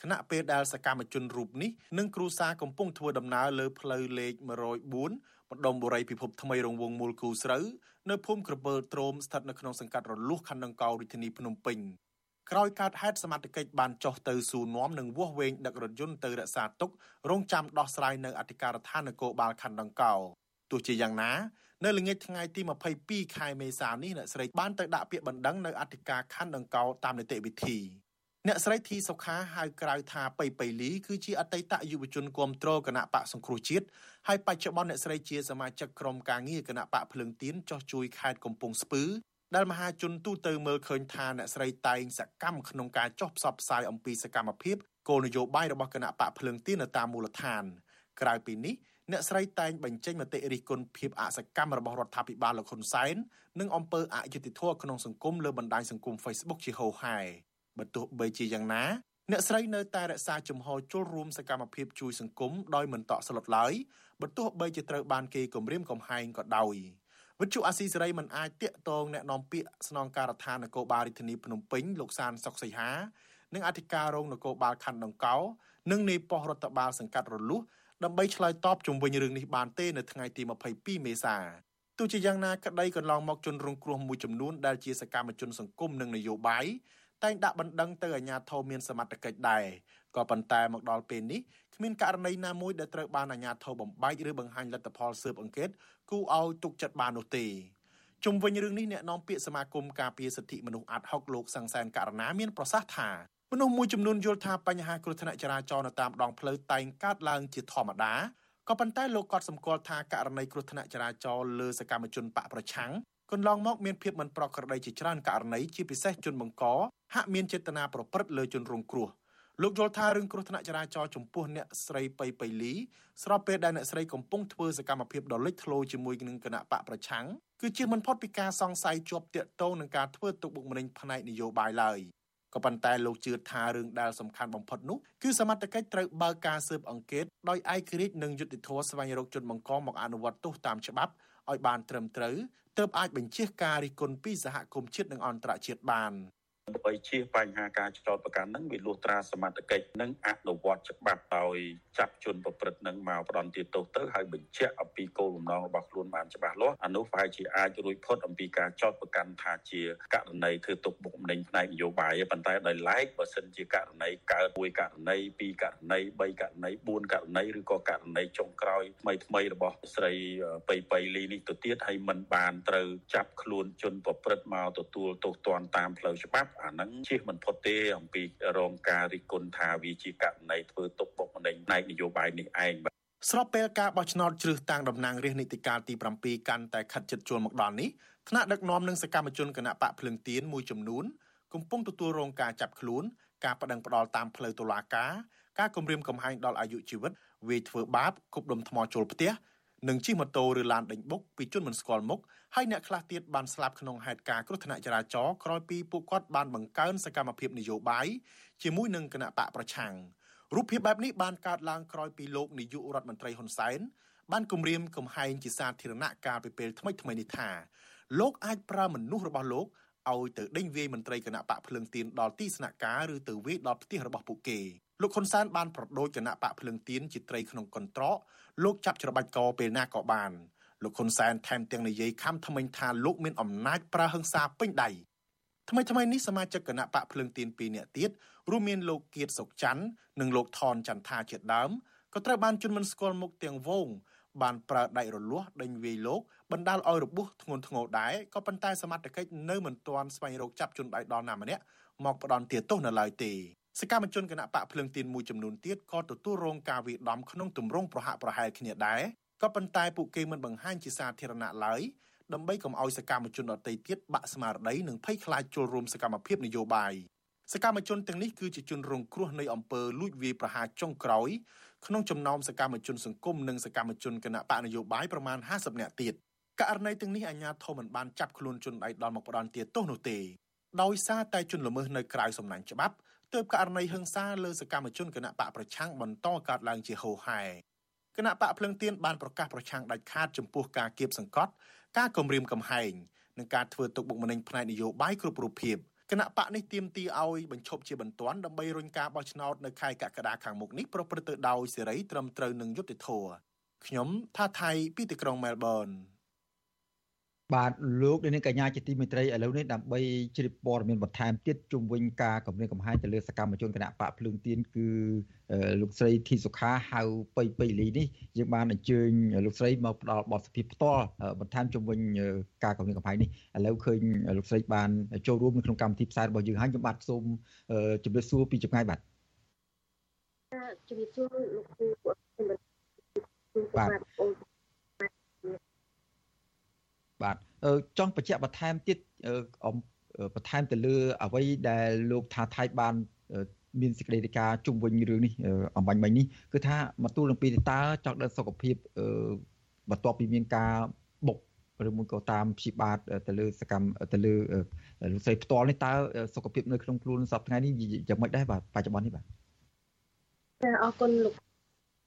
ខណៈពេលដែលសកម្មជនរូបនេះនិងគ្រូសាកំពុងធ្វើដំណើរលើផ្លូវលេខ104ម្ដុំបុរីពិភពថ្មីរង្វង់មូលគូស្រូវនៅភូមិក្រពើទ្រោមស្ថិតនៅក្នុងសង្កាត់រលួសខណ្ឌដង្កោរាជធានីភ្នំពេញក្រោយកើតហេតុសមត្ថកិច្ចបានចុះទៅសួរនាំ និងវាស់វែងដឹករថយន្តទៅរក្សាទុករងចាំដោះស្រាយនៅអធិការដ្ឋាននគរបាលខណ្ឌដង្កោទោះជាយ៉ាងណា នៅល្ងាចថ្ងៃទី22ខែមេសានេះអ្នកស្រីបានទៅដាក់ពាក្យបណ្ដឹងនៅអធិការខណ្ឌដង្កោតាមនីតិវិធីអ្នកស្រីធីសុខាហៅក្រៅថាបៃបៃលីគឺជាអតីតយុវជនគាំទ្រគណៈបកសង្គ្រោះជាតិហើយបច្ចុប្បន្នអ្នកស្រីជាសមាជិកក្រុមការងារគណៈបកភ្លើងទៀនចោះជួយខេត្តកំពង់ស្ពឺដែលមហាជនទូទៅមើលឃើញថាអ្នកស្រីតែងសកម្មក្នុងការចោះផ្សព្វផ្សាយអំពីសកម្មភាពគោលនយោបាយរបស់គណៈបកភ្លើងទៀននៅតាមមូលដ្ឋានក្រៅពីនេះ អ្នកស្រីតែងបញ្ចេញមតិរិះគន់ភាពអសកម្មរបស់រដ្ឋាភិបាលលោកហ៊ុនសែននិងអំពើអយុត្តិធម៌ក្នុងសង្គមលើបណ្ដាញសង្គម Facebook ជាហូរហែបើទោះបីជាយ៉ាងណាអ្នកស្រីនៅតែរក្សាជំហរចូលរួមសកម្មភាពជួយសង្គមដោយមិនតក់ស្លុតឡើយបើទោះបីជាត្រូវបានគេគំរាមកំហែងក៏ដោយវិទ្យុអាស៊ីសេរីមិនអាចតាក់ទងแนะនាំពាក្យស្នងការដ្ឋាននគរបាលរាជធានីភ្នំពេញលោកសានសុកសីហានិងអធិការរងនគរបាលខណ្ឌដង្កោនិងនាយប៉ុស្តិ៍រដ្ឋបាលសង្កាត់រលួស ដើម្បីឆ្លើយតបជុំវិញរឿងនេះបានទេនៅថ្ងៃទី22មេសាទោះជាយ៉ាងណាក្តីកន្លងមកជនរងគ្រោះមួយចំនួនដែលជាសកម្មជនសង្គមនិងនយោបាយតែងដាក់បណ្ដឹងទៅអាជ្ញាធរមានសមត្ថកិច្ចដែរក៏ប៉ុន្តែមកដល់ពេលនេះគ្មានករណីណាមួយដែលត្រូវបានអាជ្ញាធរបំបែកឬបង្ហាញលទ្ធផលស៊ើបអង្កេតគូឲ្យទុកចិត្តបាននោះទេជុំវិញរឿងនេះអ្នកនាំពាក្យសមាគមការពារសិទ្ធិមនុស្សអាត់ហុកលោកសង្សានករណាមានប្រសាសន៍ថា មនុស្សមួយចំនួនយល់ថាបញ្ហាគ្រោះថ្នាក់ចរាចរណ៍នៅតាមដងផ្លូវតែងកើតឡើងជាធម្មតាក៏ប៉ុន្តែលោកក៏សម្គាល់ថាករណីគ្រោះថ្នាក់ចរាចរណ៍លើសកម្មជនបកប្រឆាំងកន្លងមកមានភាពមិនប្រក្រតីជាច្រើនករណីជាពិសេសជនបង្កហាក់មានចេតនាប្រព្រឹត្តលើជនរងគ្រោះលោកយល់ថារឿងគ្រោះថ្នាក់ចរាចរណ៍ចំពោះអ្នកស្រីបៃបៃលីស្របពេលដែលអ្នកស្រីកំពុងធ្វើសកម្មភាពដ៏លេចធ្លោជាមួយនឹងគណៈបកប្រឆាំងគឺជាមិនផុតពីការសង្ស័យជាប់ទាក់ទងនឹងការធ្វើទុកបុកម្នេញផ្នែកនយោបាយឡើយ ក៏ក៏ប៉ុន្តែលោកជឿថារឿងដែលសំខាន់បំផុតនោះគឺសមត្ថកិច្ចត្រូវបើកការស៊ើបអង្កេតដោយឯករាជ្យនិងយុត្តិធម៌ស្វែងរកជនបង្កមកអនុវត្តទោសតាមច្បាប់ឲ្យបានត្រឹមត្រូវទើបអាចបញ្ជាការរិះគន់ពីសហគមន៍ជាតិនិងអន្តរជាតិបាន។ ដើម្បីជៀសបញ្ហាការចោទប្រកាន់នឹងវាលុះត្រាសមត្ថកិច្ចនិងអនុវត្តច្បាប់ដោយចាប់ជនប្រព្រឹត្តនឹងមកផ្ដន់ទាទោសទៅហើយបញ្ជាក់អំពីគោលបំណងរបស់ខ្លួនបានច្បាស់លាស់អានោះប្រហែលជាអាចរួចផុតអំពីការចោទប្រកាន់ថាជាករណីធ្វើទុកបុកម្នេញផ្នែកនយោបាយប៉ុន្តែដោយឡែកបើសិនជាករណីកើតមួយករណីពីរករណីបីករណីបួនករណីឬក៏ករណីចុងក្រោយថ្មីថ្មីរបស់ស្រីបៃបៃលីនេះទៅទៀតហើយមិនបានត្រូវចាប់ខ្លួនជនប្រព្រឹត្តមកទទួលទោសទណ្ឌតាមផ្លូវច្បាប់អាហ្នឹងជៀសមិនផុតទេអំពីរងការរិះគន់ថាវាជាករណីធ្វើទុកបុកម្នេញផ្នែកនយោបាយនេះឯងបាទស្របពេលការបោះឆ្នោតជ្រើសតាំងតំណាងរាស្ត្រនីតិកាលទី7កាន់តែខិតជិតចូលមកដល់នេះថ្នាក់ដឹកនាំនិងសកម្មជនគណៈបកភ្លឹងទៀនមួយចំនួនកំពុងទទួលរងការចាប់ខ្លួន ការបដិងផ្ដាល់តាមផ្លូវតុលាការការគំរាមកំហែងដល់អាយុជីវិតវាយធ្វើបាបគប់ដុំថ្មចូលផ្ទះ និងជិះម៉ូតូឬឡានដេញបុកពីជនមិនស្គាល់មុខហើយអ្នកខ្លះទៀតបានស្លាប់ក្នុងហេតុការណ៍គ្រោះថ្នាក់ចរាចរណ៍ក្រោយពីពួកគាត់បានបង្កើនសកម្មភាពនយោបាយជាមួយនឹងគណៈបកប្រឆាំងរូបភាពបែបនេះបានកើតឡើងក្រោយពីលោកនាយករដ្ឋមន្ត្រីហ៊ុនសែនបានគម្រាមកំហែងជាសាធារណៈកាលពីពេលថ្មីថ្មីនេះថាលោកអាចប្រើមនុស្សរបស់លោកឲ្យទៅដេញវាយមន្ត្រីគណៈបកភ្លើងទៀនដល់ទីស្នាក់ការឬទៅវាយដល់ផ្ទះរបស់ពួកគេ លោកហ៊ុនសែនបានប្រដូចគណៈបកភ្លើងទៀនជាត្រីក្នុងកន្ត្រកលោកចាប់ច្របាច់កពេលណាក៏បានលោកហ៊ុនសែនថែមទាំងនិយាយខំថ្មិញថាលោកមានអំណាចប្រើហិង្សាពេញដៃថ្មីថ្មីនេះសមាជិកគណៈបកភ្លើងទៀន2នាក់ទៀតរួមមានលោកគៀតសុកច័ន្ទនិងលោកថនចន្ទថាជាដើមក៏ត្រូវបានជន់មិនស្គាល់មុខទាំងវងបានប្រើដៃរលាស់ដេញវាយលោកបណ្ដាលឲ្យរបួសធ្ងន់ធ្ងរដែរក៏ប៉ុន្តែសមត្ថកិច្ចនៅមិនទាន់ស្វែងរកចាប់ជនដៃដល់ណាម្នាក់មកផ្ដន់ទាទោសនៅឡើយទេ សកម្មជនគណៈបកភ្លើងទៀនមួយចំនួនទៀតក៏ទទួលរងការវាយដំក្នុងទម្រង់ប្រហាក់ប្រហែលគ្នាដែរក៏ប៉ុន្តែពួកគេមិនបង្ហាញជាសាធារណៈឡើយដើម្បីកុំឲ្យសកម្មជនដទៃទៀតបាក់ស្មារតីនិងភ័យខ្លាចចូលរួមសកម្មភាពនយោបាយសកម្មជនទាំងនេះគឺជាជនរងគ្រោះនៃអំពើលួចវាយប្រហារចុងក្រោយក្នុងចំណោមសកម្មជនសង្គមនិងសកម្មជនគណៈបកនយោបាយប្រមាណ50នាក់ទៀតករណីទាំងនេះអាជ្ញាធរមិនបានចាប់ខ្លួនជនដៃដល់មកផ្ដន់ទាទោសនោះទេដោយសារតែជនល្មើសនៅក្រៅសំណាញ់ច្បាប់ ទើបករណីហិង្សាលើសកម្មជនគណៈបកប្រឆាំងបន្តកើតឡើងជាហូរហែគណៈបកភ្លឹងទៀនបានប្រកាសប្រឆាំងដាច់ខាតចំពោះការគៀបសង្កត់ការគំរាមកំហែងនិងការធ្វើទុកបុកម្នេញផ្នែកនយោបាយគ្រប់រូបភាពគណៈបកនេះទាមទារឲ្យបញ្ឈប់ជាបន្ទាន់ដើម្បីរុញការបោះឆ្នោតនៅខែកក្កដាខាងមុខនេះប្រព្រឹត្តទៅដោយសេរីត្រឹមត្រូវនឹងយុត្តិធម៌ខ្ញុំថាថៃពីទីក្រុងមែលប៊ន បាទលោកនាងកញ្ញាជាទីមេត្រីឥឡូវនេះដើម្បីជ្រាបព័ត៌មានបន្ថែមទៀតជុំវិញការគម្រាមកំហែងទៅលើសកម្មជនគណៈបកភ្លើងទៀនគឺលោកស្រីធីសុខាហៅបៃបៃលីនេះយើងបានអញ្ជើញលោកស្រីមកផ្ដល់បទសភាផ្ទាល់បន្ថែមជុំវិញការគម្រាមកំហែងនេះឥឡូវឃើញលោកស្រីបានចូលរួមនៅក្នុងកម្មវិធីផ្សាយរបស់យើងហើយខ្ញុំបាទសូមជម្រាបសួរពីចម្ងាយបាទជម្រាបសួរលោកគ្រូបាទ បាទចង់បញ្ជាក់បន្ថែមទៀតបន្ថែមទៅលើអ្វីដែលលោកថាថៃបានមានសេចក្តីរាយការណ៍ជុំវិញរឿងនេះអំបញ្ញមិញនេះគឺថាមកទូលនឹងពីតើចង់ដឹងសុខភាពបន្ទាប់ពីមានការបុកឬមួយក៏តាមព្យាបាទទៅលើសកម្មទៅលើលោកស្រីផ្ទាល់នេះតើសុខភាពនៅក្នុងខ្លួនសប្តាហ៍ថ្ងៃនេះយ៉ាងម៉េចដែរបាទបច្ចុប្បន្ននេះបាទចាអរគុណលោក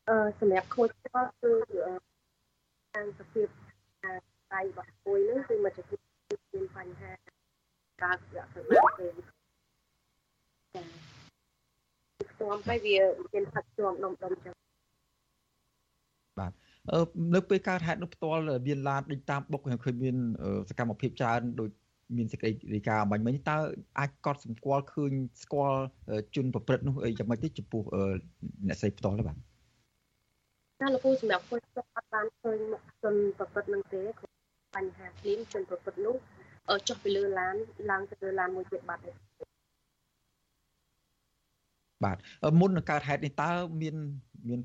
អឺសម្រាប់ខូចផ្ទាល់គឺតាមសុខភាព ដៃរបស់មួយនឹងគឺមិនទទួលមានបញ្ហាការរកសម្រាប់ទេចាខ្ទាំហើយវាមានផាត់ខ្ទាំដុំដុំចឹងបាទអឺនៅពេលកើតហេតុនោះផ្ទាល់មានឡានដេញតាមបុកឃើញមានសកម្មភាពច្រើនដូចមានសេចក្តីរាយការណ៍អំបញ្ញមិញតើអាចកត់សម្គាល់ឃើញស្គាល់ជនប្រព្រឹត្តនោះអីយ៉ាងម៉េចទេចំពោះអ្នកស្រីផ្ទាល់ទេបាទចាលោកគ្រូសម្រាប់ខ្ញុំអត់បានឃើញមុខជនប្រព្រឹត្តនឹងទេ បញ្ហាភ្លាមជនប្រព្រឹត្តនោះចុះពីលើឡានឡើងទៅលើឡានមួយទៀតបាត់ហើយបាទមុននឹងកើតហេតុនេះតើមានមាន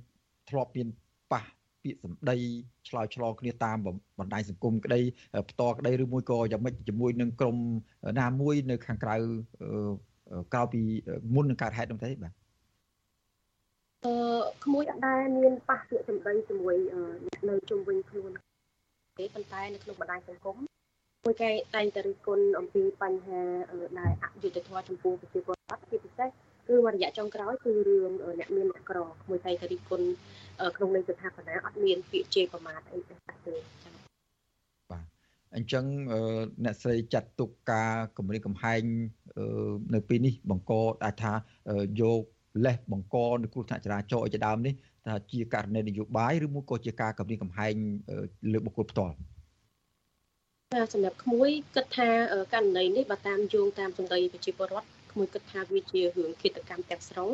ធ្លាប់មានប៉ះពាក្យសម្ដីឆ្លើយឆ្លងគ្នាតាមបណ្ដាញសង្គមក្តីផ្ទាល់ក្តីឬមួយក៏យ៉ាងម៉េចជាមួយនឹងក្រុមណាមួយនៅខាងក្រៅក្រៅពីមុននឹងកើតហេតុនោះទេបាទអឺក្មួយអត់ដែលមានប៉ះពាក្យសម្ដីជាមួយនៅជុំវិញខ្លួន ទេប៉ុន្តែនៅក្នុងបណ្ដាញសង្គមមួយគេតែងតែរិះគន់អំពីបញ្ហាដែលអយុត្តិធម៌ចំពោះប្រជាពលរដ្ឋជាពិសេសគឺមួយរយៈចុងក្រោយគឺរឿងអ្នកមានអ្នកក្រមួយតែងតែរិះគន់ក្នុងន័យស្ថាបនាអត់មានពាក្យជេរប្រមាថអីទេចា៎បាទអញ្ចឹងអ្នកស្រីចាត់ទុកការគម្រាមកំហែងនៅពេលនេះបង្កអាចថាយកលេសបង្កនៅគ្រោះថ្នាក់ចរាចរណ៍ជាដើមនេះ ថាជាករណីនយោបាយឬមួយក៏ជាការគម្រាមកំហែងលើបុគ្គលផ្ទាល់សម្រាប់ក្មួយគិតថាករណីនេះបើតាមយោងតាមសម្ដីប្រជាពលរដ្ឋក្មួយគិតថាវាជារឿងឃាតកម្មទាំងស្រុង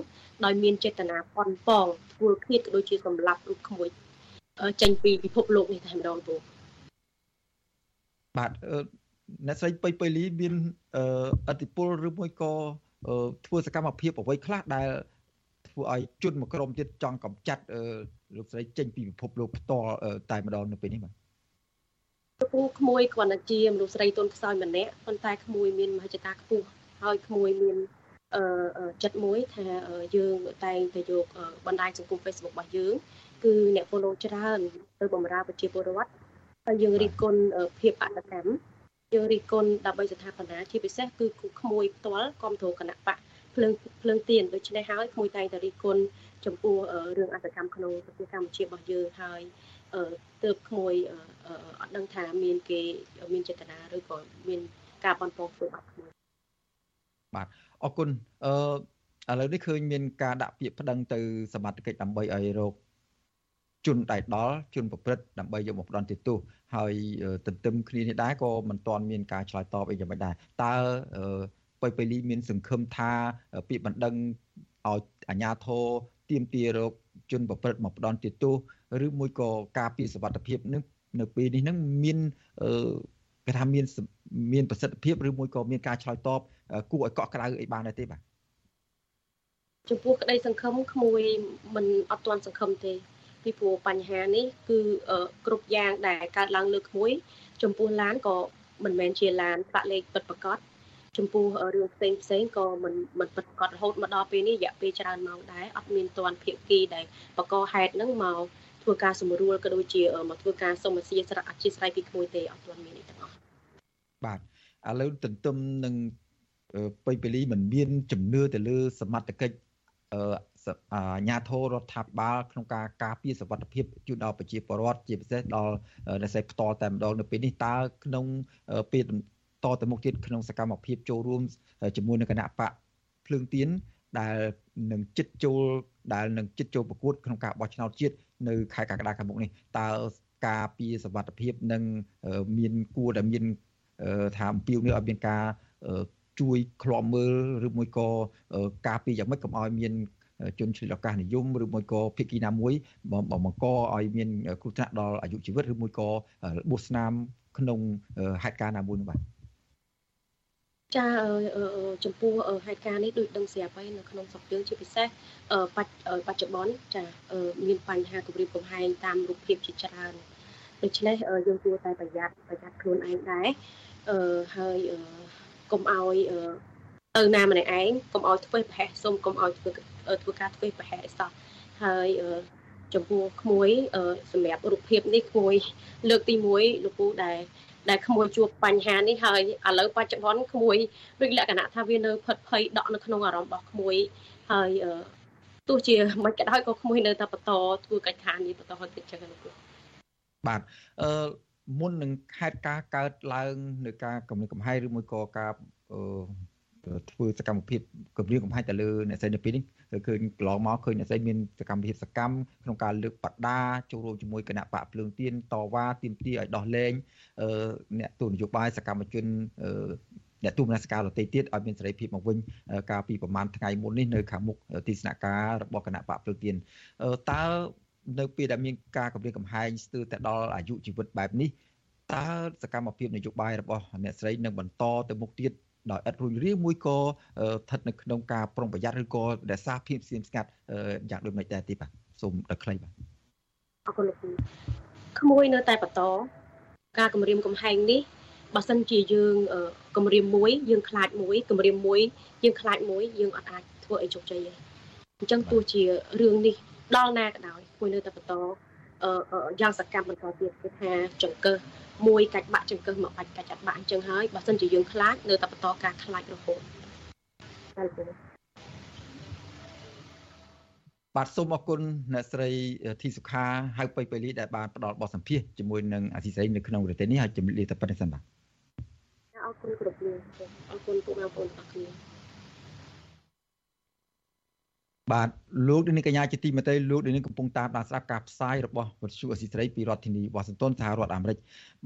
ដោយមានចេតនាប៉ុនប៉ងធ្វើឃាតក៏ដូចជាសម្លាប់រូបក្មួយចេញពីពិភពលោកនេះតែម្ដងពូបាទអ្នកស្រីបៃបៃលីមានអតិពលឬមួយក៏ធ្វើសកម្មភាពអ្វីខ្លះដែល ធ្វើឲ្យជនមួយក្រុមទៀតចង់កំចាត់លោកស្រីចេញពីពិភពលោកផ្ទាល់តែម្ដងនៅពេលនេះបាទពូក្មួយគ្រាន់តែជាមនុស្សស្រីទុនខ្សោយម្នាក់ប៉ុន្តែក្មួយមានមហិច្ឆតាខ្ពស់ហើយក្មួយមានអឺចិត្តមួយថាយើងតែងតែយកបណ្ដាញសង្គម Facebook របស់យើងគឺអ្នក follow ច្រើនទៅបម្រើប្រជាពលរដ្ឋហើយយើងរិះគន់ភាពអត្តកម្មយើងរិះគន់ដើម្បីស្ថាបនាជាពិសេសគឺក្មួយផ្ទាល់គ្រប់គ្រងគណៈបក ភ្លើងភ្លើងទៀនដូច្នេះហើយក្មួយតែងតែរិះគន់ចំពោះរឿងអត្តកម្មក្នុងប្រទេសកម្ពុជារបស់យើងហើយទើបក្មួយអត់ដឹងថាមានគេមានចេតនាឬក៏មានការបន្ទោសធ្វើបាបក្មួយបាទអរគុណអឺឥឡូវនេះឃើញមានការដាក់ពាក្យប្តឹងទៅសមត្ថកិច្ចដើម្បីឲ្យរកជនដែលដល់ជនប្រព្រឹត្តដើម្បីយកមកផ្ដន់ទោសហើយទន្ទឹមគ្នានេះដែរក៏មិនទាន់មានការឆ្លើយតបអីយ៉ាងម៉េចដែរតើ បៃបៃលីមានសង្ឃឹមថាពាក្យបណ្ដឹងឲ្យអាជ្ញាធរទៀមទារកជនប្រព្រឹត្តមកផ្ដន់ទោសឬមួយក៏ការពីសវត្ថភាពនឹងនៅពេលនេះនឹងមានគេថាមានមានប្រសិទ្ធភាពឬមួយក៏មានការឆ្លើយតបគួរឲ្យកក់ក្ដៅអីបានដែរទេបាទចំពោះក្តីសង្ឃឹមក្មួយមិនអត់ទាន់សង្ឃឹមទេពីព្រោះបញ្ហានេះគឺគ្រប់យ៉ាងដែលកើតឡើងលើក្មួយ ចំពោះឡានក៏មិនមែនជាឡានបាក់លេខពិតប្រកប ចំពោះរឿងផ្សេងផ្សេងក៏មិនមិនពិតប្រកបរហូតមកដល់ពេលនេះរយៈពេលច្រើនម៉ោងដែរអត់មានទាន់ភាគីដែលបកហេតុនឹងមកធ្វើការសម្រួលក៏ដូចជាមកធ្វើការសុំអសីស្រៈអធិស្ឋានពីក្មួយទេអត់ទាន់មានទេទាំងអស់បាទឥឡូវទន្ទឹមនឹងបេបលីមិនមានជំនឿទៅលើ សមត្ថកិច្ចអាញាធររដ្ឋាភិបាលក្នុងការការពារសវត្ថភាពជូនដល់ប្រជាពលរដ្ឋជាពិសេសដល់អ្នកសេផ្ទាល់តែម្ដងនៅពេលនេះតើក្នុងពេល តទៅមុខទៀតក្នុងសកម្មភាពចូលរួមជាមួយនឹងគណៈបកភ្លើងទៀនដែលនឹងចិត្តចូលដែលនឹងចិត្តចូលប្រកួតក្នុងការបោះឆ្នោតជាតិនៅខែកក្កដាខាងមុខនេះតើការពីសវត្ថភាពនឹងមានគួរតែមានថាអំពាវនាវឲ្យមានការជួយឃ្លាំមើលឬមួយក៏ការពីយ៉ាងម៉េចកុំឲ្យមានជនឆ្លៀតឱកាសនិយមឬមួយក៏ភិក្ខីណាមួយបង្កឲ្យមានគ្រោះថ្នាក់ដល់អាយុជីវិតឬមួយក៏របួសស្នាមក្នុងហេតុការណ៍ណាមួយនោះបាទ ចាចំពោះហេតុការណ៍នេះដូចដឹងស្រាប់ហើយនៅក្នុងស្រុកយើងជាពិសេសបច្ចុប្បន្នចាមានបញ្ហាគម្រាមកំហែងតាមរូបភាពជាច្រើនដូច្នេះយើងគួរតែប្រយ័ត្នប្រយ័ត្នខ្លួនឯងដែរអឺហើយកុំឲ្យទៅណាម្នាក់ឯងកុំឲ្យធ្វើប្រហែសសុំកុំឲ្យធ្វើធ្វើការធ្វើប្រហែសសោះហើយចំពោះក្មួយសម្រាប់រូបភាពនេះក្មួយលើកទី1លោកពូដែល ដែលក្មួយជួបបញ្ហានេះហើយឥឡូវបច្ចុប្បន្នក្មួយដូចលក្ខណៈថាវានៅផិតភ័យដក់នៅក្នុងអារម្មណ៍របស់ក្មួយហើយទោះជាមិនក៏ដោយក៏ក្មួយនៅតែបន្តធ្វើកិច្ចការនេះបន្តទៅចឹងលោកបាទអឺមុននឹងហេតុការកើតឡើងនៅការកំណត់កំហែងឬមួយក៏ការ ធ្វើសកម្មភាពគម្រាមកំហែងទៅលើអ្នកស្រីនៅពេលនេះឃើញកន្លងមកឃើញអ្នកស្រីមានសកម្មភាពសកម្មក្នុងការលើកបដាចូលរួមជាមួយគណៈបកភ្លើងទៀនតវ៉ាទាមទារឲ្យដោះលែងអ្នកទូនយោបាយសកម្មជនអ្នកទូមនសការដទៃទៀតឲ្យមានសេរីភាពមកវិញកាលពីប្រហែលថ្ងៃមុននេះនៅខាងមុខទីស្នាក់ការរបស់គណៈបកភ្លើងទៀនតើនៅពេលដែលមានការគម្រាមកំហែងស្ទើរតែដល់អាយុជីវិតបែបនេះតើសកម្មភាពនយោបាយរបស់អ្នកស្រីនឹងបន្តទៅមុខទៀត ដោយឥតរួញរាមួយក៏ស្ថិតនៅក្នុងការប្រុងប្រយ័ត្នឬក៏រក្សាភាពស្ងៀមស្ងាត់យ៉ាងដូចមិនដែរទេបាទសូមដល់ខ្លីបាទអរគុណលោកក្មួយនៅតែបន្តការគម្រាមកំហែងនេះបើសិនជាយើងគម្រាមមួយយើងខ្លាចមួយគម្រាមមួយយើងខ្លាចមួយយើងអត់អាចធ្វើអីជោគជ័យទេអញ្ចឹងទោះជារឿងនេះដល់ណាក៏ដោយគួរនៅតែបន្តយ៉ាងសកម្មបន្តទៀតគឺថាចង្កឹះ មួយកាច់បាក់ចង្កឹះមកបាច់កាច់ចាត់បាក់អញ្ចឹងហើយបើសិនជាយើងខ្លាចនៅតែបន្តការខ្លាចរហូតតែលោកបាទសូមអរគុណអ្នកស្រីធីសុខាហៅបៃបៃលីដែលបានផ្ដល់បទសម្ភាសជាមួយនឹងអាស៊ីសេរីនៅក្នុងប្រទេសនេះហើយជំរាបលាតែប៉ុណ្្នេះសិនបាទអរគុណគ្រប់គ្នាអរគុណពួកបងប្អូនទាំងគ្នា បាទលោកនាងកញ្ញាជាទីមេត្រីលោកនាងកំពុងតាមដានស្ដាប់ការផ្សាយរបស់វិទ្យុអស៊ីសេរីពីរដ្ឋធានីវ៉ាស៊ីនតោនសហរដ្ឋអាមេរិក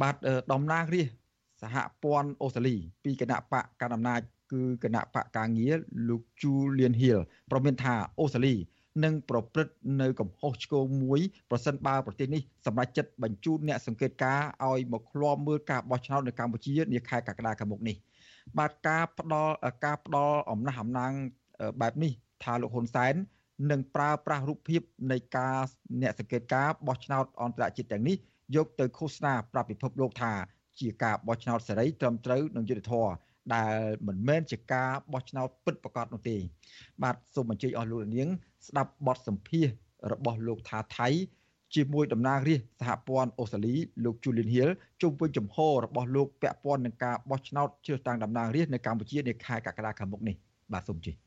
បាទតំណាងរាស្ត្រសហព័ន្ធអូស្ត្រាលី ពីគណៈបកកណ្ដាលអំណាចគឺគណៈបកការងារលោក Julian Hill ប្រមានថាអូស្ត្រាលីនឹងប្រព្រឹត្តនៅកំហុសឆ្គងមួយប្រសិនបើប្រទេសនេះសម្រេចចិត្តបញ្ជូនអ្នកសង្កេតការឲ្យមកឃ្លាំមើលការបោះឆ្នោតនៅកម្ពុជានាខែកក្កដាខាងមុខនេះបាទការផ្ដល់ការផ្ដល់អំណះអំណាងបែបនេះ ថាលោកហ៊ុនសែននឹងប្រើប្រាស់រូបភាពនៃការអ្នកសង្កេតការបោះឆ្នោតអន្តរជាតិទាំងនេះយកទៅឃោសនាប្រាប់ពិភពលោកថាជាការបោះឆ្នោតសេរីត្រឹមត្រូវនិងយុត្តិធម៌ដែលមិនមែនជាការបោះឆ្នោតពិតប្រាកដនោះទេ បាទសូមអញ្ជើញអស់លោកនាង ស្ដាប់បទសម្ភាសរបស់លោកថាថៃជាមួយតំណាងរាស្ត្រសហព័ន្ធអូស្ត្រាលីលោក Julian Hill ជុំវិញចំហរបស់លោកពាក់ព័ន្ធនឹងការបោះឆ្នោតជ្រើសតាំងតំណាងរាស្ត្រនៅកម្ពុជានាខែកក្កដាខាងមុខនេះបាទសូមជម្រាប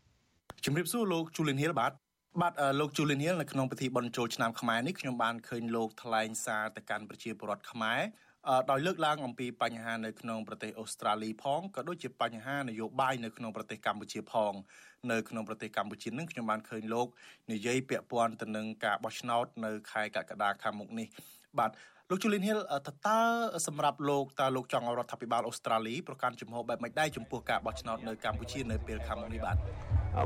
ជំរាបសួរលោក Julian Hill បាទបាទលោក Julian Hill នៅក្នុងពិធីបុណ្យចូលឆ្នាំខ្មែរនេះខ្ញុំបានឃើញលោកថ្លែងសារទៅកាន់ប្រជាពលរដ្ឋខ្មែរដោយលើកឡើងអំពីបញ្ហានៅក្នុងប្រទេសអូស្ត្រាលីផងក៏ដូចជាបញ្ហានយោបាយនៅក្នុងប្រទេសកម្ពុជាផងនៅក្នុងប្រទេសកម្ពុជានឹងខ្ញុំបានឃើញលោកនិយាយពាក់ព័ន្ធទៅនឹងការបោះឆ្នោតនៅខែកក្កដាខាងមុខនេះបាទ លោកជូលីនហ៊ីលតើតើសម្រាប់លោកតើលោកចង់ឲ្យរដ្ឋាភិបាលអូស្ត្រាលីប្រកាន់ជំហរបែបម៉េចដែរចំពោះការបោះឆ្នោតនៅកម្ពុជានៅពេលខាងមុខនេះបាទ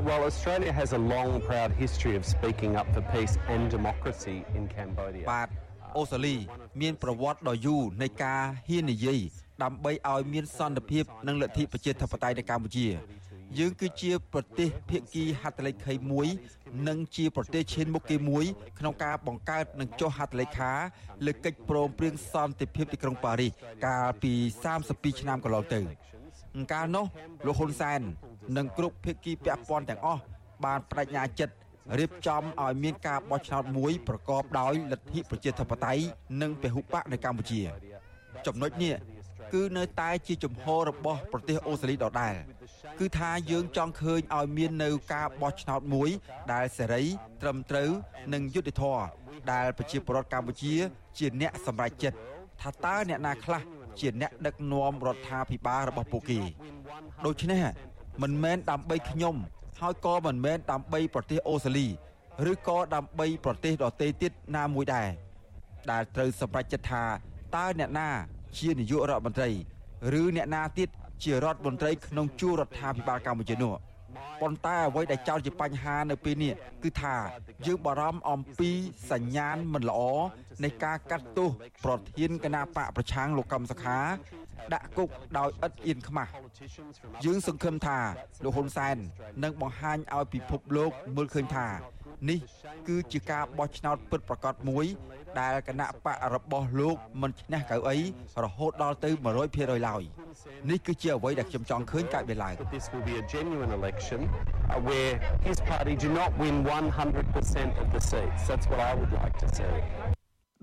Well, Australia has a long proud history of speaking up for peace and democracy in Cambodia. បាទអូស្ត្រាលីមានប្រវត្តិដ៏យូរនៃការហ៊ាននិយាយដើម្បីឲ្យមានសន្តិភាពនិងលទ្ធិប្រជាធិបតេយ្យនៅកម្ពុជា យើងគឺជាប្រទេសភាគីហត្ថលេខីមួយនិងជាប្រទេសឈានមុខគេមួយក្នុងការបង្កើតនិងចុះហត្ថលេខាលើកិច្ចព្រមព្រៀងសន្តិភាពទីក្រុងប៉ារីសកាលពី32ឆ្នាំកន្លងទៅកាលនោះលោកហ៊ុនសែននិងគ្រប់ភាគីពាក់ព័ន្ធទាំងអស់បានបដិញ្ញាចិត្តរៀបចំឲ្យមានការបោះឆ្នោតមួយប្រកបដោយលទ្ធិប្រជាធិបតេយ្យនិងពហុបកនៅកម្ពុជា ចំណុចនេះគឺនៅតែជាជំហររបស់ប្រទេសអូស្ត្រាលីដដែល គឺថាយើងចង់ឃើញឲ្យមាននៅការបោះឆ្នោតមួយ ដែលសេរី ត្រឹមត្រូវនិងយុត្តិធម៌ដែលប្រជាពលរដ្ឋកម្ពុជា ជាអ្នកសម្រេចចិត្តថាតើអ្នកណាខ្លះជាអ្នកដឹកនាំរដ្ឋាភិបាលរបស់ពួកគេដូច្នេះមិនមែនដើម្បីខ្ញុំហើយក៏មិនមែនដើម្បីប្រទេសអូស្ត្រាលីឬក៏ដើម្បីប្រទេសដទៃទៀតណាមួយដែរដែលត្រូវសម្រេចចិត្តថាតើអ្នកណាជានាយករដ្ឋមន្ត្រី ឬអ្នកណាទៀត ជារដ្ឋមន្ត្រីក្នុងជួររដ្ឋាភិបាលកម្ពុជានោះប៉ុន្តែអ្វីដែលចោទជាបញ្ហានៅពេលនេះគឺថាយើងបារម្ភអំពីសញ្ញាណមិនល្អនៃការកាត់ទោសប្រធានគណៈបកប្រឆាំងលោកកឹមសុខា ដាក់គុកដោយឥតអៀនខ្មាស់យើងសង្ឃឹមថាលោកហ៊ុនសែននឹងបង្ហាញឲ្យពិភពលោកមើលឃើញថា នេះគឺជាការបោះឆ្នោតពិតប្រាកដមួយ ដែលគណៈបករបស់លោកមិនឈ្នះកៅអីរហូតដល់ទៅ100%ឡើយនេះគឺជាអ្វីដែលខ្ញុំចង់ឃើញកើតមានឡើង This will be a genuine election where his party do not win 100% of the seats that's what I would like to see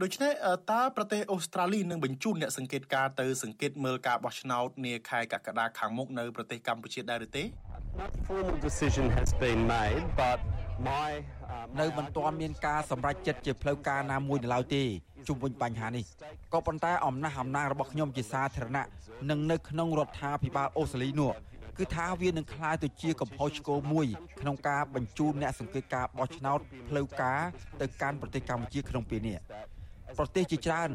ដូច្នេះតើប្រទេសអូស្ត្រាលីនឹងបញ្ជូនអ្នកសង្កេតការទៅសង្កេតមើលការបោះឆ្នោតនាខែកក្កដាខាងមុខនៅប្រទេសកម្ពុជាដែរឬទេ Not formal decision has been made but my នៅមិនទាន់មានការសម្រេចចិត្តជាផ្លូវការណាមួយនៅឡើយទេជុំវិញបញ្ហានេះក៏ប៉ុន្តែអំណះអំណាងរបស់ខ្ញុំជាសាធារណៈនិងនៅក្នុងរដ្ឋាភិបាលអូស្ត្រាលីនោះគឺថាវានឹងក្លាយទៅជាកំហុសឆ្គងមួយក្នុងការបញ្ជូនអ្នកសង្កេតការបោះឆ្នោតផ្លូវការទៅកាន់ប្រទេសកម្ពុជាក្នុងពេលនេះប្រទេសជាច្រើន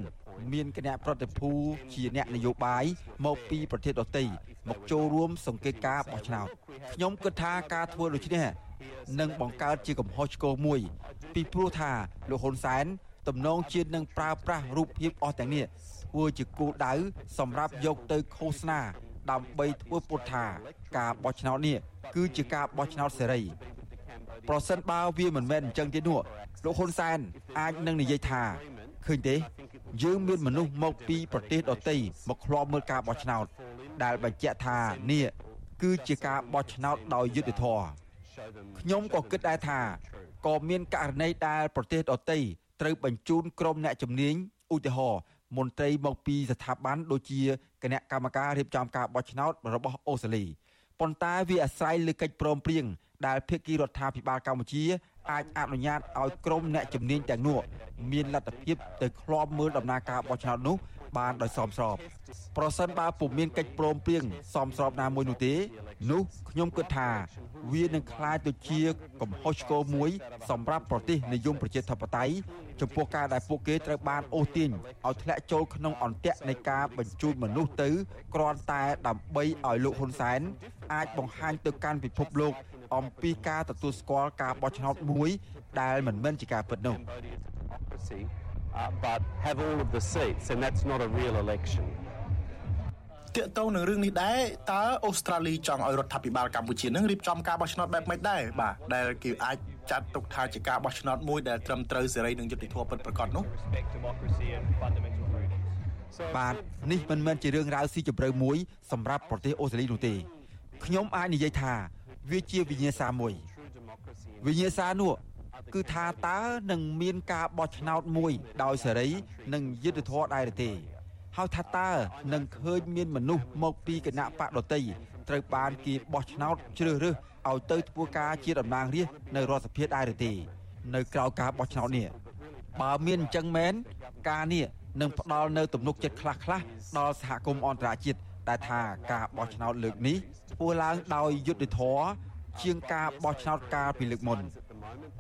មានគណៈប្រតិភូជាអ្នកនយោបាយមកពីប្រទេសដទៃមកចូលរួមសង្កេតការបោះឆ្នោតខ្ញុំគិតថាការធ្វើដូច្នេះ នឹងបង្កើតជាកំហុសឆ្គងមួយ ពីព្រោះថាលោកហ៊ុនសែនទំនងជានឹងប្រើប្រាស់រូបភាពអស់ទាំងនេះធ្វើជាគោលដៅសម្រាប់យកទៅឃោសនា ដើម្បីធ្វើពុតថាការបោះឆ្នោតនេះគឺជាការបោះឆ្នោតសេរីប្រសិនបើវាមិនមែនអញ្ចឹងទេនោះលោកហ៊ុនសែនអាចនឹងនិយាយថាឃើញទេយើងមានមនុស្សមកពីប្រទេសដទៃមកឃ្លាំមើលការបោះឆ្នោត ដែលបញ្ជាក់ថានេះគឺជាការបោះឆ្នោតដោយយុត្តិធម៌ ខ្ញុំក៏គិតដែរថាក៏មានករណីដែលប្រទេសដទៃត្រូវបញ្ជូនក្រុមអ្នកជំនាញឧទាហរណ៍មន្ត្រីមកពីស្ថាប័នដូចជាគណៈកម្មការរៀបចំការបោះឆ្នោតរបស់អូស្ត្រាលីប៉ុន្តែវាអាស្រ័យលើកិច្ចព្រមព្រៀងដែលភាគីរដ្ឋាភិបាលកម្ពុជាអាចអនុញ្ញាតឲ្យក្រុមអ្នកជំនាញទាំងនោះមានលទ្ធភាពទៅឃ្លាំមើលដំណើរការបោះឆ្នោតនោះ បានដោយសមស្របប្រសិនបើពុំមានកិច្ចព្រមព្រៀងសមស្របណាមួយនោះទេនោះខ្ញុំគិតថា វានឹងក្លាយទៅជាកំហុសឆ្គងមួយ សម្រាប់ប្រទេសនិយមប្រជាធិបតេយ្យចំពោះការដែលពួកគេត្រូវបានអូសទាញឲ្យធ្លាក់ចូលក្នុងអន្ទាក់នៃការបញ្ជូនមនុស្សទៅគ្រាន់តែដើម្បីឲ្យលោកហ៊ុនសែនអាចបង្ហាញទៅកាន់ពិភពលោកអំពីការទទួលស្គាល់ការបោះឆ្នោតមួយដែលមិនមែនជាការពិតនោះ uh, but have all of the seats, and that's not a real election. តកតងនឹងរឿងនេះដែរតើអូស្ត្រាលីចង់ឲ្យរដ្ឋាភិបាលកម្ពុជានឹងរៀបចំការបោះឆ្នោតបែបម៉េចដែរបាទដែលគេអាចចាត់ទុកថាជាការបោះឆ្នោតមួយដែលត្រឹមត្រូវសេរីនិងយុត្តិធម៌ពិតប្រាកដនោះបាទនេះមិនមែនជារឿងរ៉ាវស៊ីជម្រៅមួយសម្រាប់ប្រទេសអូស្ត្រាលីនោះទេខ្ញុំអាចនិយាយថា វាជាវិញ្ញាសាមួយ វិញ្ញាសានោះ គឺថាតើនឹងមានការបោះឆ្នោតមួយ ដោយសេរី និងយុត្តិធម៌ដែរទេហើយថាតើនឹងឃើញមានមនុស្សមកពីគណៈបកដតីត្រូវបានគេបោះឆ្នោតជ្រើសរើសឲ្យទៅធ្វើការជាតំណាងរាស្ត្រនៅរដ្ឋសភាដែរទេ នៅក្រៅការបោះឆ្នោតនេះបើមានអញ្ចឹងមែនការនេះនឹងផ្ដល់នៅទំនុកចិត្តខ្លះខ្លះដល់សហគមន៍អន្តរជាតិដែលថាការបោះឆ្នោតលើកនេះធ្វើឡើងដោយយុត្តិធម៌ជាងការបោះឆ្នោតកាលពីលើកមុន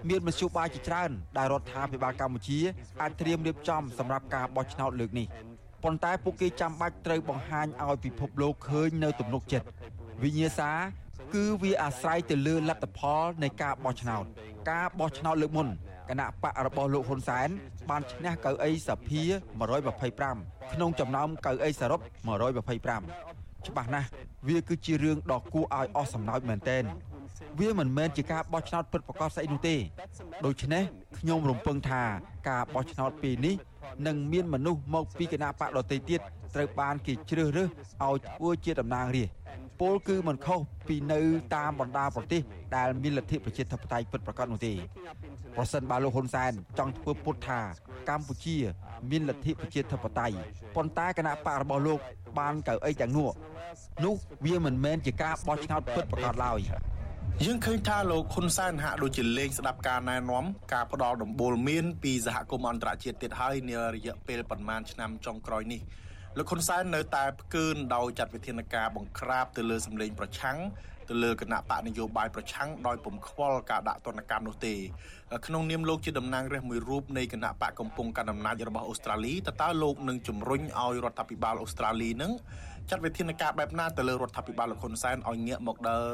មានមធ្យោបាយជាច្រើនដែលរដ្ឋាភិបាលកម្ពុជាអាចត្រៀមរៀបចំសម្រាប់ការបោះឆ្នោតលើកនេះប៉ុន្តែពួកគេចាំបាច់ត្រូវបង្ហាញឲ្យពិភពលោកឃើញនៅទំនុកចិត្តវិញ្ញាសាគឺវាអាស្រ័យទៅលើលទ្ធផលនៃការបោះឆ្នោតការបោះឆ្នោតលើកមុនគណៈបករបស់លោកហ៊ុនសែនបានឈ្នះកៅអីសភា125ក្នុងចំណោមកៅអីសរុប125ច្បាស់ណាស់វាគឺជារឿងដ៏គួរឲ្យអស់សំណើចមែនទែន វាមិនមែនជាការបោះឆ្នោតពិតប្រាកដស្អីនោះទេដូច្នេះខ្ញុំរំពឹងថាការបោះឆ្នោតពេលនេះនឹងមានមនុស្សមកពីគណៈបកដទៃទៀតត្រូវបានគេជ្រើសរើសឲ្យធ្វើជាតំណាងរាស្ត្រពលគឺមិនខុសពីនៅតាមបណ្ដាប្រទេសដែលមានលទ្ធិប្រជាធិបតេយ្យពិតប្រាកដនោះទេប្រសិនបើលោកហ៊ុនសែនចង់ធ្វើពុតថាកម្ពុជា មានលទ្ធិប្រជាធិបតេយ្យប៉ុន្តែគណៈបករបស់លោកបានកៅអីទាំងនោះនោះវាមិនមែនជាការបោះឆ្នោតពិតប្រាកដឡើយ យើងឃើញថាលោកហ៊ុនសែនហាក់ដូចជាលេងស្ដាប់ការណែនាំការផ្ដល់ដំបូលមានពីសហគមន៍អន្តរជាតិទៀតហើយនារយៈពេលប្រមាណឆ្នាំចុងក្រោយនេះលោកហ៊ុនសែននៅតែផ្កើនដោយចាត់វិធានការបង្ក្រាបទៅលើសម្លេងប្រឆាំង ទៅលើគណៈបកនយោបាយប្រឆាំងដោយពំខ្វល់ការដាក់ទណ្ឌកម្មនោះទេក្នុងនាមលោកជាតំណាងរាស្ត្រមួយរូបនៃគណៈបកកំពុងកាន់អំណាចរបស់អូស្ត្រាលីតើតើលោកនឹងជំរុញឲ្យរដ្ឋាភិបាលអូស្ត្រាលីនឹងចាត់វិធានការបែបណាទៅលើរដ្ឋាភិបាលលោកហ៊ុនសែនឲ្យងាកមកដើរ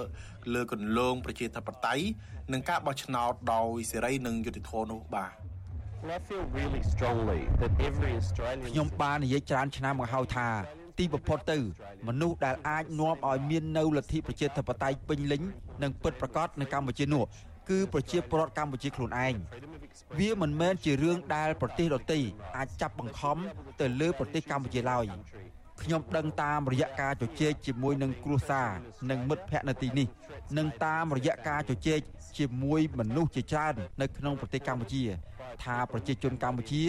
លើគន្លងប្រជាធិបតេយ្យនិងការបោះឆ្នោតដោយសេរីនិងយុត្តិធម៌នោះបាទ I feel really strongly that every Australian ខ្ញុំបាននិយាយច្រើនឆ្នាំមកហើយថា ទីបំផុតទៅមនុស្សដែលអាចនាំឲ្យមាននៅលទ្ធិប្រជាធិបតេយ្យពេញលេញនិងពិតប្រាកដនៅកម្ពុជានោះគឺប្រជាពលរដ្ឋកម្ពុជាខ្លួនឯងវាមិនមែនជារឿងដែលប្រទេសដទៃអាចចាប់បង្ខំទៅលើប្រទេសកម្ពុជាឡើយ ខ្ញុំដឹងតាមរយៈការជជែកជាមួយនឹងគ្រួសារនិងមិត្តភ័ក្តិនៅទីនេះនិងតាមរយៈការជជែកជាមួយមនុស្សជាច្រើននៅក្នុងប្រទេសកម្ពុជា ថាប្រជាជនកម្ពុជា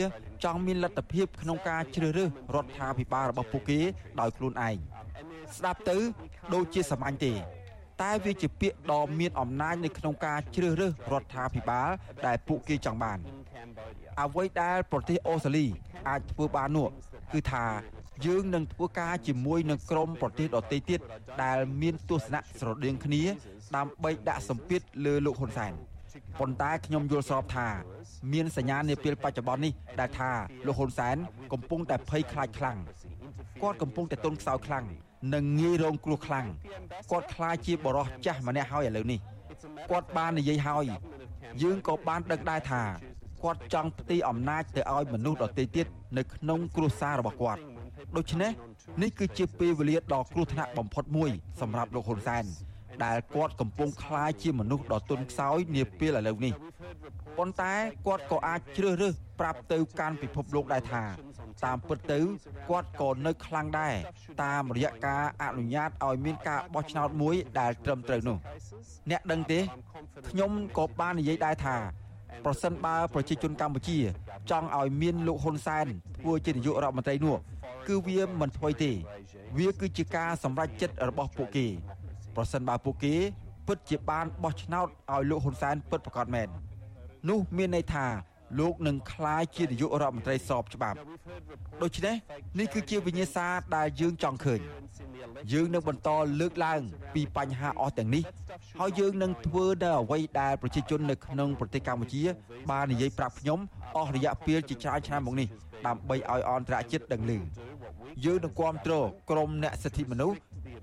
ចង់មានលទ្ធភាពក្នុងការជ្រើសរើសរដ្ឋាភិបាលរបស់ពួកគេដោយខ្លួនឯងស្ដាប់ទៅដូចជាសាមញ្ញទេតែវាជាពាក្យដ៏មានអំណាចនៅក្នុងការជ្រើសរើសរដ្ឋាភិបាលដែលពួកគេចង់បានអ្វីដែលប្រទេសអូស្ត្រាលីអាចធ្វើបាននោះគឺថា យើងនឹងធ្វើការជាមួយនឹងក្រុមប្រទេសដទៃទៀតដែលមានទស្សនៈស្រដៀងគ្នាដើម្បីដាក់សម្ពាធលើលោកហ៊ុនសែនប៉ុន្តែខ្ញុំយល់ស្របថា មានសញ្ញានាពេលបច្ចុប្បន្ននេះដែលថាលោកហ៊ុនសែនកំពុងតែភ័យខ្លាចខ្លាំងគាត់កំពុងតែទន់ខ្សោយខ្លាំងនិងងាយរងគ្រោះខ្លាំងគាត់ខ្លាចជាបរោះចាស់ម្នាក់ហើយឥឡូវនេះគាត់បាននិយាយហើយយើងក៏បានដឹងដែរថាគាត់ចង់ផ្ទេរអំណាចទៅឲ្យមនុស្សដទៃទៀតនៅក្នុងគ្រួសាររបស់គាត់ ដូច្នេះនេះគឺជាពេលវេលាដ៏គ្រោះថ្នាក់បំផុតមួយសម្រាប់លោកហ៊ុនសែនដែលគាត់កំពុងคล้ายជាមនុស្សដ៏ទន់ខ្សោយនាពេលឥឡូវនេះប៉ុន្តែគាត់ក៏អាចជ្រើសរើសប្រាប់ទៅកាន់ពិភពលោកដែរថា តាមពិតទៅគាត់ក៏នៅខ្លាំងដែរតាមរយៈការអនុញ្ញាតឲ្យមានការបោះឆ្នោតមួយដែលត្រឹមត្រូវនោះអ្នកដឹងទេខ្ញុំក៏បាននិយាយដែរថា ប្រសិនបើប្រជាជនកម្ពុជា ចង់ឲ្យមានលោកហ៊ុនសែនធ្វើជានាយករដ្ឋមន្ត្រីនោះ គឺវាមិនថ្មីទេ វាគឺជាការសម្រេចចិត្តរបស់ពួកគេប្រសិនបើពួកគេពិតជាបានបោះឆ្នោតឲ្យលោកហ៊ុនសែនពិតប្រាកដមែននោះមានន័យថា លោកនឹងក្លាយជានាយករដ្ឋមន្ត្រីស្របច្បាប់ដូច្នេះនេះគឺជាវិញ្ញាសាដែលយើងចង់ឃើញយើងនឹងបន្តលើកឡើង ពីបញ្ហាអស់ទាំងនេះហើយយើងនឹងធ្វើនៅអ្វីដែលប្រជាជននៅក្នុងប្រទេសកម្ពុជា បាននិយាយប្រាប់ខ្ញុំអស់រយៈពេលជាច្រើនឆ្នាំមកនេះដើម្បីឲ្យអន្តរជាតិដឹងឮយើងនឹងគ្រប់គ្រងក្រមអ្នកសិទ្ធិមនុស្ស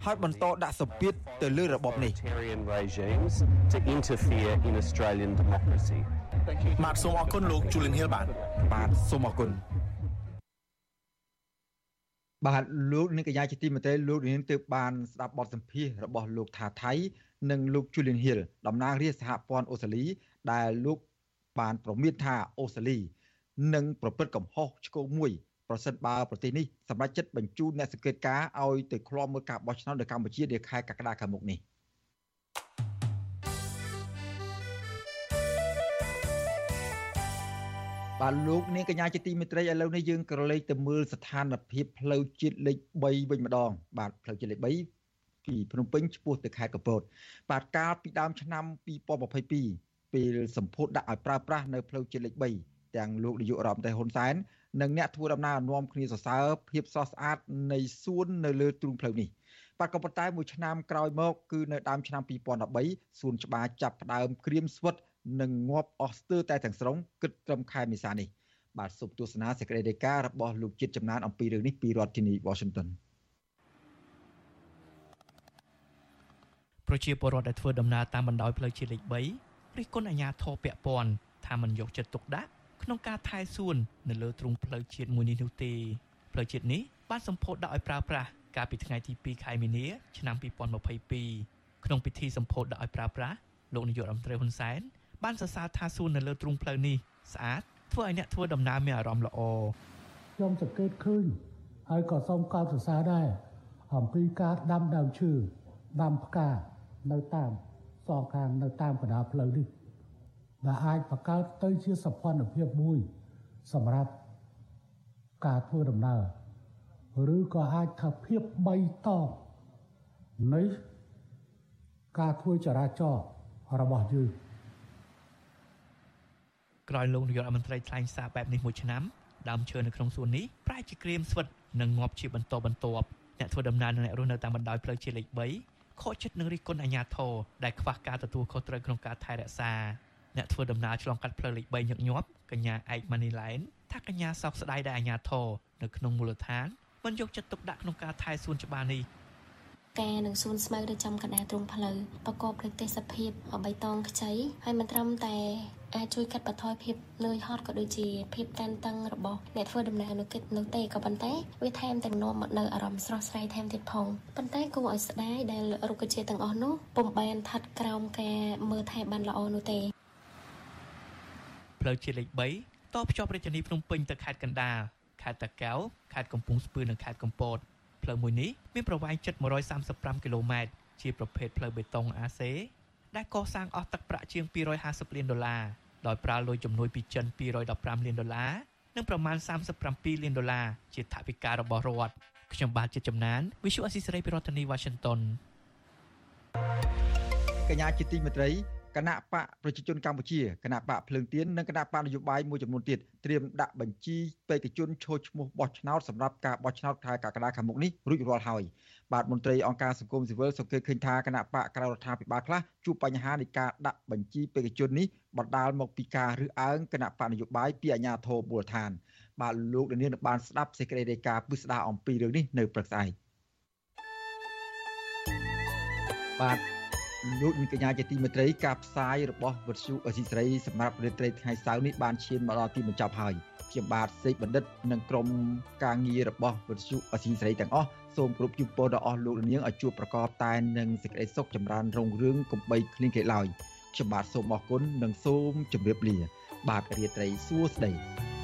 ហើយបន្តដាក់សម្ពាធទៅលើរបបនេះ to interfere in Australian democracy បាទសូមអរគុណលោក Julian Hill បាទបាទសូមអរគុណបាទលោកនាងកញ្ញាជាទីមេត្រីលោកនាងទើបបានស្ដាប់បទសម្ភាសន៍របស់លោកថាថៃ និងលោក Julian Hill តំណាងរាជសហព័ន្ធអូស្ត្រាលី ដែលលោកបានប្រមានថាអូស្ត្រាលីនឹងប្រព្រឹត្តកំហុសឆ្គងមួយប្រសិនបើប្រទេសនេះសម្រេចចិត្តបញ្ជូនអ្នកសង្កេតការឲ្យទៅឃ្លាំមើលការបោះឆ្នោតនៅកម្ពុជានាខែកក្កដាខាងមុខនេះ បាទលោកនាងកញ្ញាជាទីមេត្រីឥឡូវនេះយើងក៏លេខទៅមើលស្ថានភាពផ្លូវជាតិលេខ3វិញម្ដង បាទផ្លូវជាតិលេខ3ពីភ្នំពេញឆ្ពោះទៅខេត្តកំពតបាទកាលពីដើមឆ្នាំ2022ពេលសម្ពោធដាក់ឲ្យប្រើប្រាស់នៅផ្លូវជាតិលេខ3ទាំងលោកនាយករដ្ឋមន្ត្រីហ៊ុនសែននិងអ្នកធ្វើដំណើរនាំគ្នាសរសើរភាពស្រស់ស្អាតនៃសួននៅលើទ្រូងផ្លូវនេះបាទក៏ប៉ុន្តែមួយឆ្នាំក្រោយមកគឺនៅដើមឆ្នាំ2013សួនច្បារចាប់ផ្ដើមក្រៀមស្វិត និងងាប់អស់ស្ទើរតែទាំងស្រុងគិតត្រឹមខែមេសានេះបាទសូមទស្សនាសេចក្តីរាយការណ៍របស់លោកជាតិចំណានអំពីរឿងនេះពីរដ្ឋធានី Washington ប្រជាពលរដ្ឋដែលធ្វើដំណើរតាមបណ្ដោយផ្លូវជាតិលេខ3រិះគន់អាជ្ញាធរពាក់ព័ន្ធថាមិនយកចិត្តទុកដាក់ក្នុងការថែសួននៅលើទ្រង់ផ្លូវជាតិមួយនេះនោះទេផ្លូវជាតិនេះបានសម្ពោធដាក់ឲ្យប្រើប្រាស់កាលពីថ្ងៃទី2ខែមីនាឆ្នាំ2022ក្នុងពិធីសម្ពោធដាក់ឲ្យប្រើប្រាស់លោកនាយករដ្ឋមន្ត្រីហ៊ុនសែន បានសរសើរថាសួននៅលើទ្រង់ផ្លូវនេះស្អាតធ្វើឲ្យអ្នកធ្វើដំណើរមានអារម្មណ៍ល្អខ្ញុំសង្កេតឃើញហើយក៏សូមកោតសរសើរដែរអំពីការដាំដើមឈើដាំផ្កានៅតាមសងខាងនៅតាមកណ្ដាលផ្លូវនេះដែលអាចបង្កើតទៅជាសភនភាពមួយ សម្រាប់ការធ្វើដំណើរឬក៏អាចថាភាពបីតងនៃការធ្វើចរាចរណ៍របស់យើង ក្រោយលោកនាយករដ្ឋមន្ត្រីថ្លែងសារបែបនេះមួយឆ្នាំដើមឈើនៅក្នុងសួននេះប្រែជាក្រៀមស្វិតនិងងាប់ជាបន្តបន្ទាប់អ្នកធ្វើដំណើរនិងអ្នករស់នៅតាមបណ្ដោយផ្លូវជាតិលេខ3ខកចិត្តនឹងរិះគន់អាជ្ញាធរដែលខ្វះការទទួលខុសត្រូវក្នុងការថែរក្សាអ្នកធ្វើដំណើរឆ្លងកាត់ផ្លូវលេខ3ញឹកញាប់កញ្ញាឯកម៉ានីឡែនថាកញ្ញាសោកស្ដាយដែលអាជ្ញាធរនៅក្នុងមូលដ្ឋានមិនយកចិត្តទុកដាក់ក្នុងការថែសួនច្បារនេះការនឹងសួនស្មៅនៅចំកណ្ដាលទ្រង់ផ្លូវប្រកបដោយទេសភាពបៃតងខ្ចីហើយមិនត្រឹមតែ អាចជួយកាត់បន្ថយភាពនឿយហត់ក៏ដូចជាភាពតានតឹងរបស់អ្នកធ្វើដំណើរនៅគិតនោះទេក៏ប៉ុន្តែវាថែមទាំងនាំមកនៅអារម្មណ៍ស្រស់ស្រាយថែមទៀតផងប៉ុន្តែគួរឲ្យស្ដាយដែលរុក្ខជាតិទាំងអស់នោះពុំបានឋិតក្រោមការមើលថែបានល្អនោះទេផ្លូវជាតិលេខ3តភ្ជាប់រាជធានីភ្នំពេញទៅខេត្តកណ្ដាលខេត្តតាកែវខេត្តកំពង់ស្ពឺនិងខេត្តកំពតផ្លូវមួយនេះមានប្រវែងជិត135គីឡូម៉ែត្រជាប្រភេទផ្លូវបេតុងអាសេ ដែលកសាងអស់ទឹកប្រាក់ជាង250លានដុល្លារដោយប្រើលុយជំនួយពីចិន215លានដុល្លារនិងប្រមាណ37លានដុល្លារជាថវិការបស់រដ្ឋខ្ញុំបាទជាចំណាន Visual Assisray ពីរដ្ឋធានី Washington កញ្ញាជាទីមេត្រី គណៈបកប្រជាជនកម្ពុជាគណៈបកភ្លើងទៀននិងគណៈបកនយោបាយមួយចំនួនទៀតត្រៀមដាក់បញ្ជីបេក្ខជនឈរឈ្មោះបោះឆ្នោតសម្រាប់ការបោះឆ្នោតខែកក្កដាខាងមុខនេះរួចរាល់ហើយបាទមន្ត្រីអង្គការសង្គមស៊ីវិលសង្កេតឃើញថាគណៈបកក្រៅរដ្ឋាភិបាលខ្លះជួបបញ្ហានៃការដាក់បញ្ជីបេក្ខជននេះបណ្ដាលមកពីការរើសអើងគណៈបកនយោបាយពីអាជ្ញាធរមូលដ្ឋានបាទលោកនាងបានស្ដាប់សេចក្តីរាយការណ៍ពិស្ដារអំពីរឿងនេះនៅព្រឹកស្អែកបាទ លោកនាងកញ្ញាជាទីមេត្រីការផ្សាយរបស់វិទ្យុអសីសេរីសម្រាប់រាត្រីថ្ងៃសៅរ៍នេះបានឈានមកដល់ទីបញ្ចប់ហើយខ្ញុំបាទសេកបណ្ឌិតនិងក្រុមការងាររបស់វិទ្យុអសីសេរីទាំងអស់សូមគោរពជូនពរដល់អស់លោកនាងឲ្យជួបប្រកបតែនឹងសេចក្តីសុខចម្រើនរុងរឿងកំបីគ្លៀងគេឡើយខ្ញុំបាទសូមអរគុណនិងសូមជម្រាបលា បាទរាត្រីសួស្តី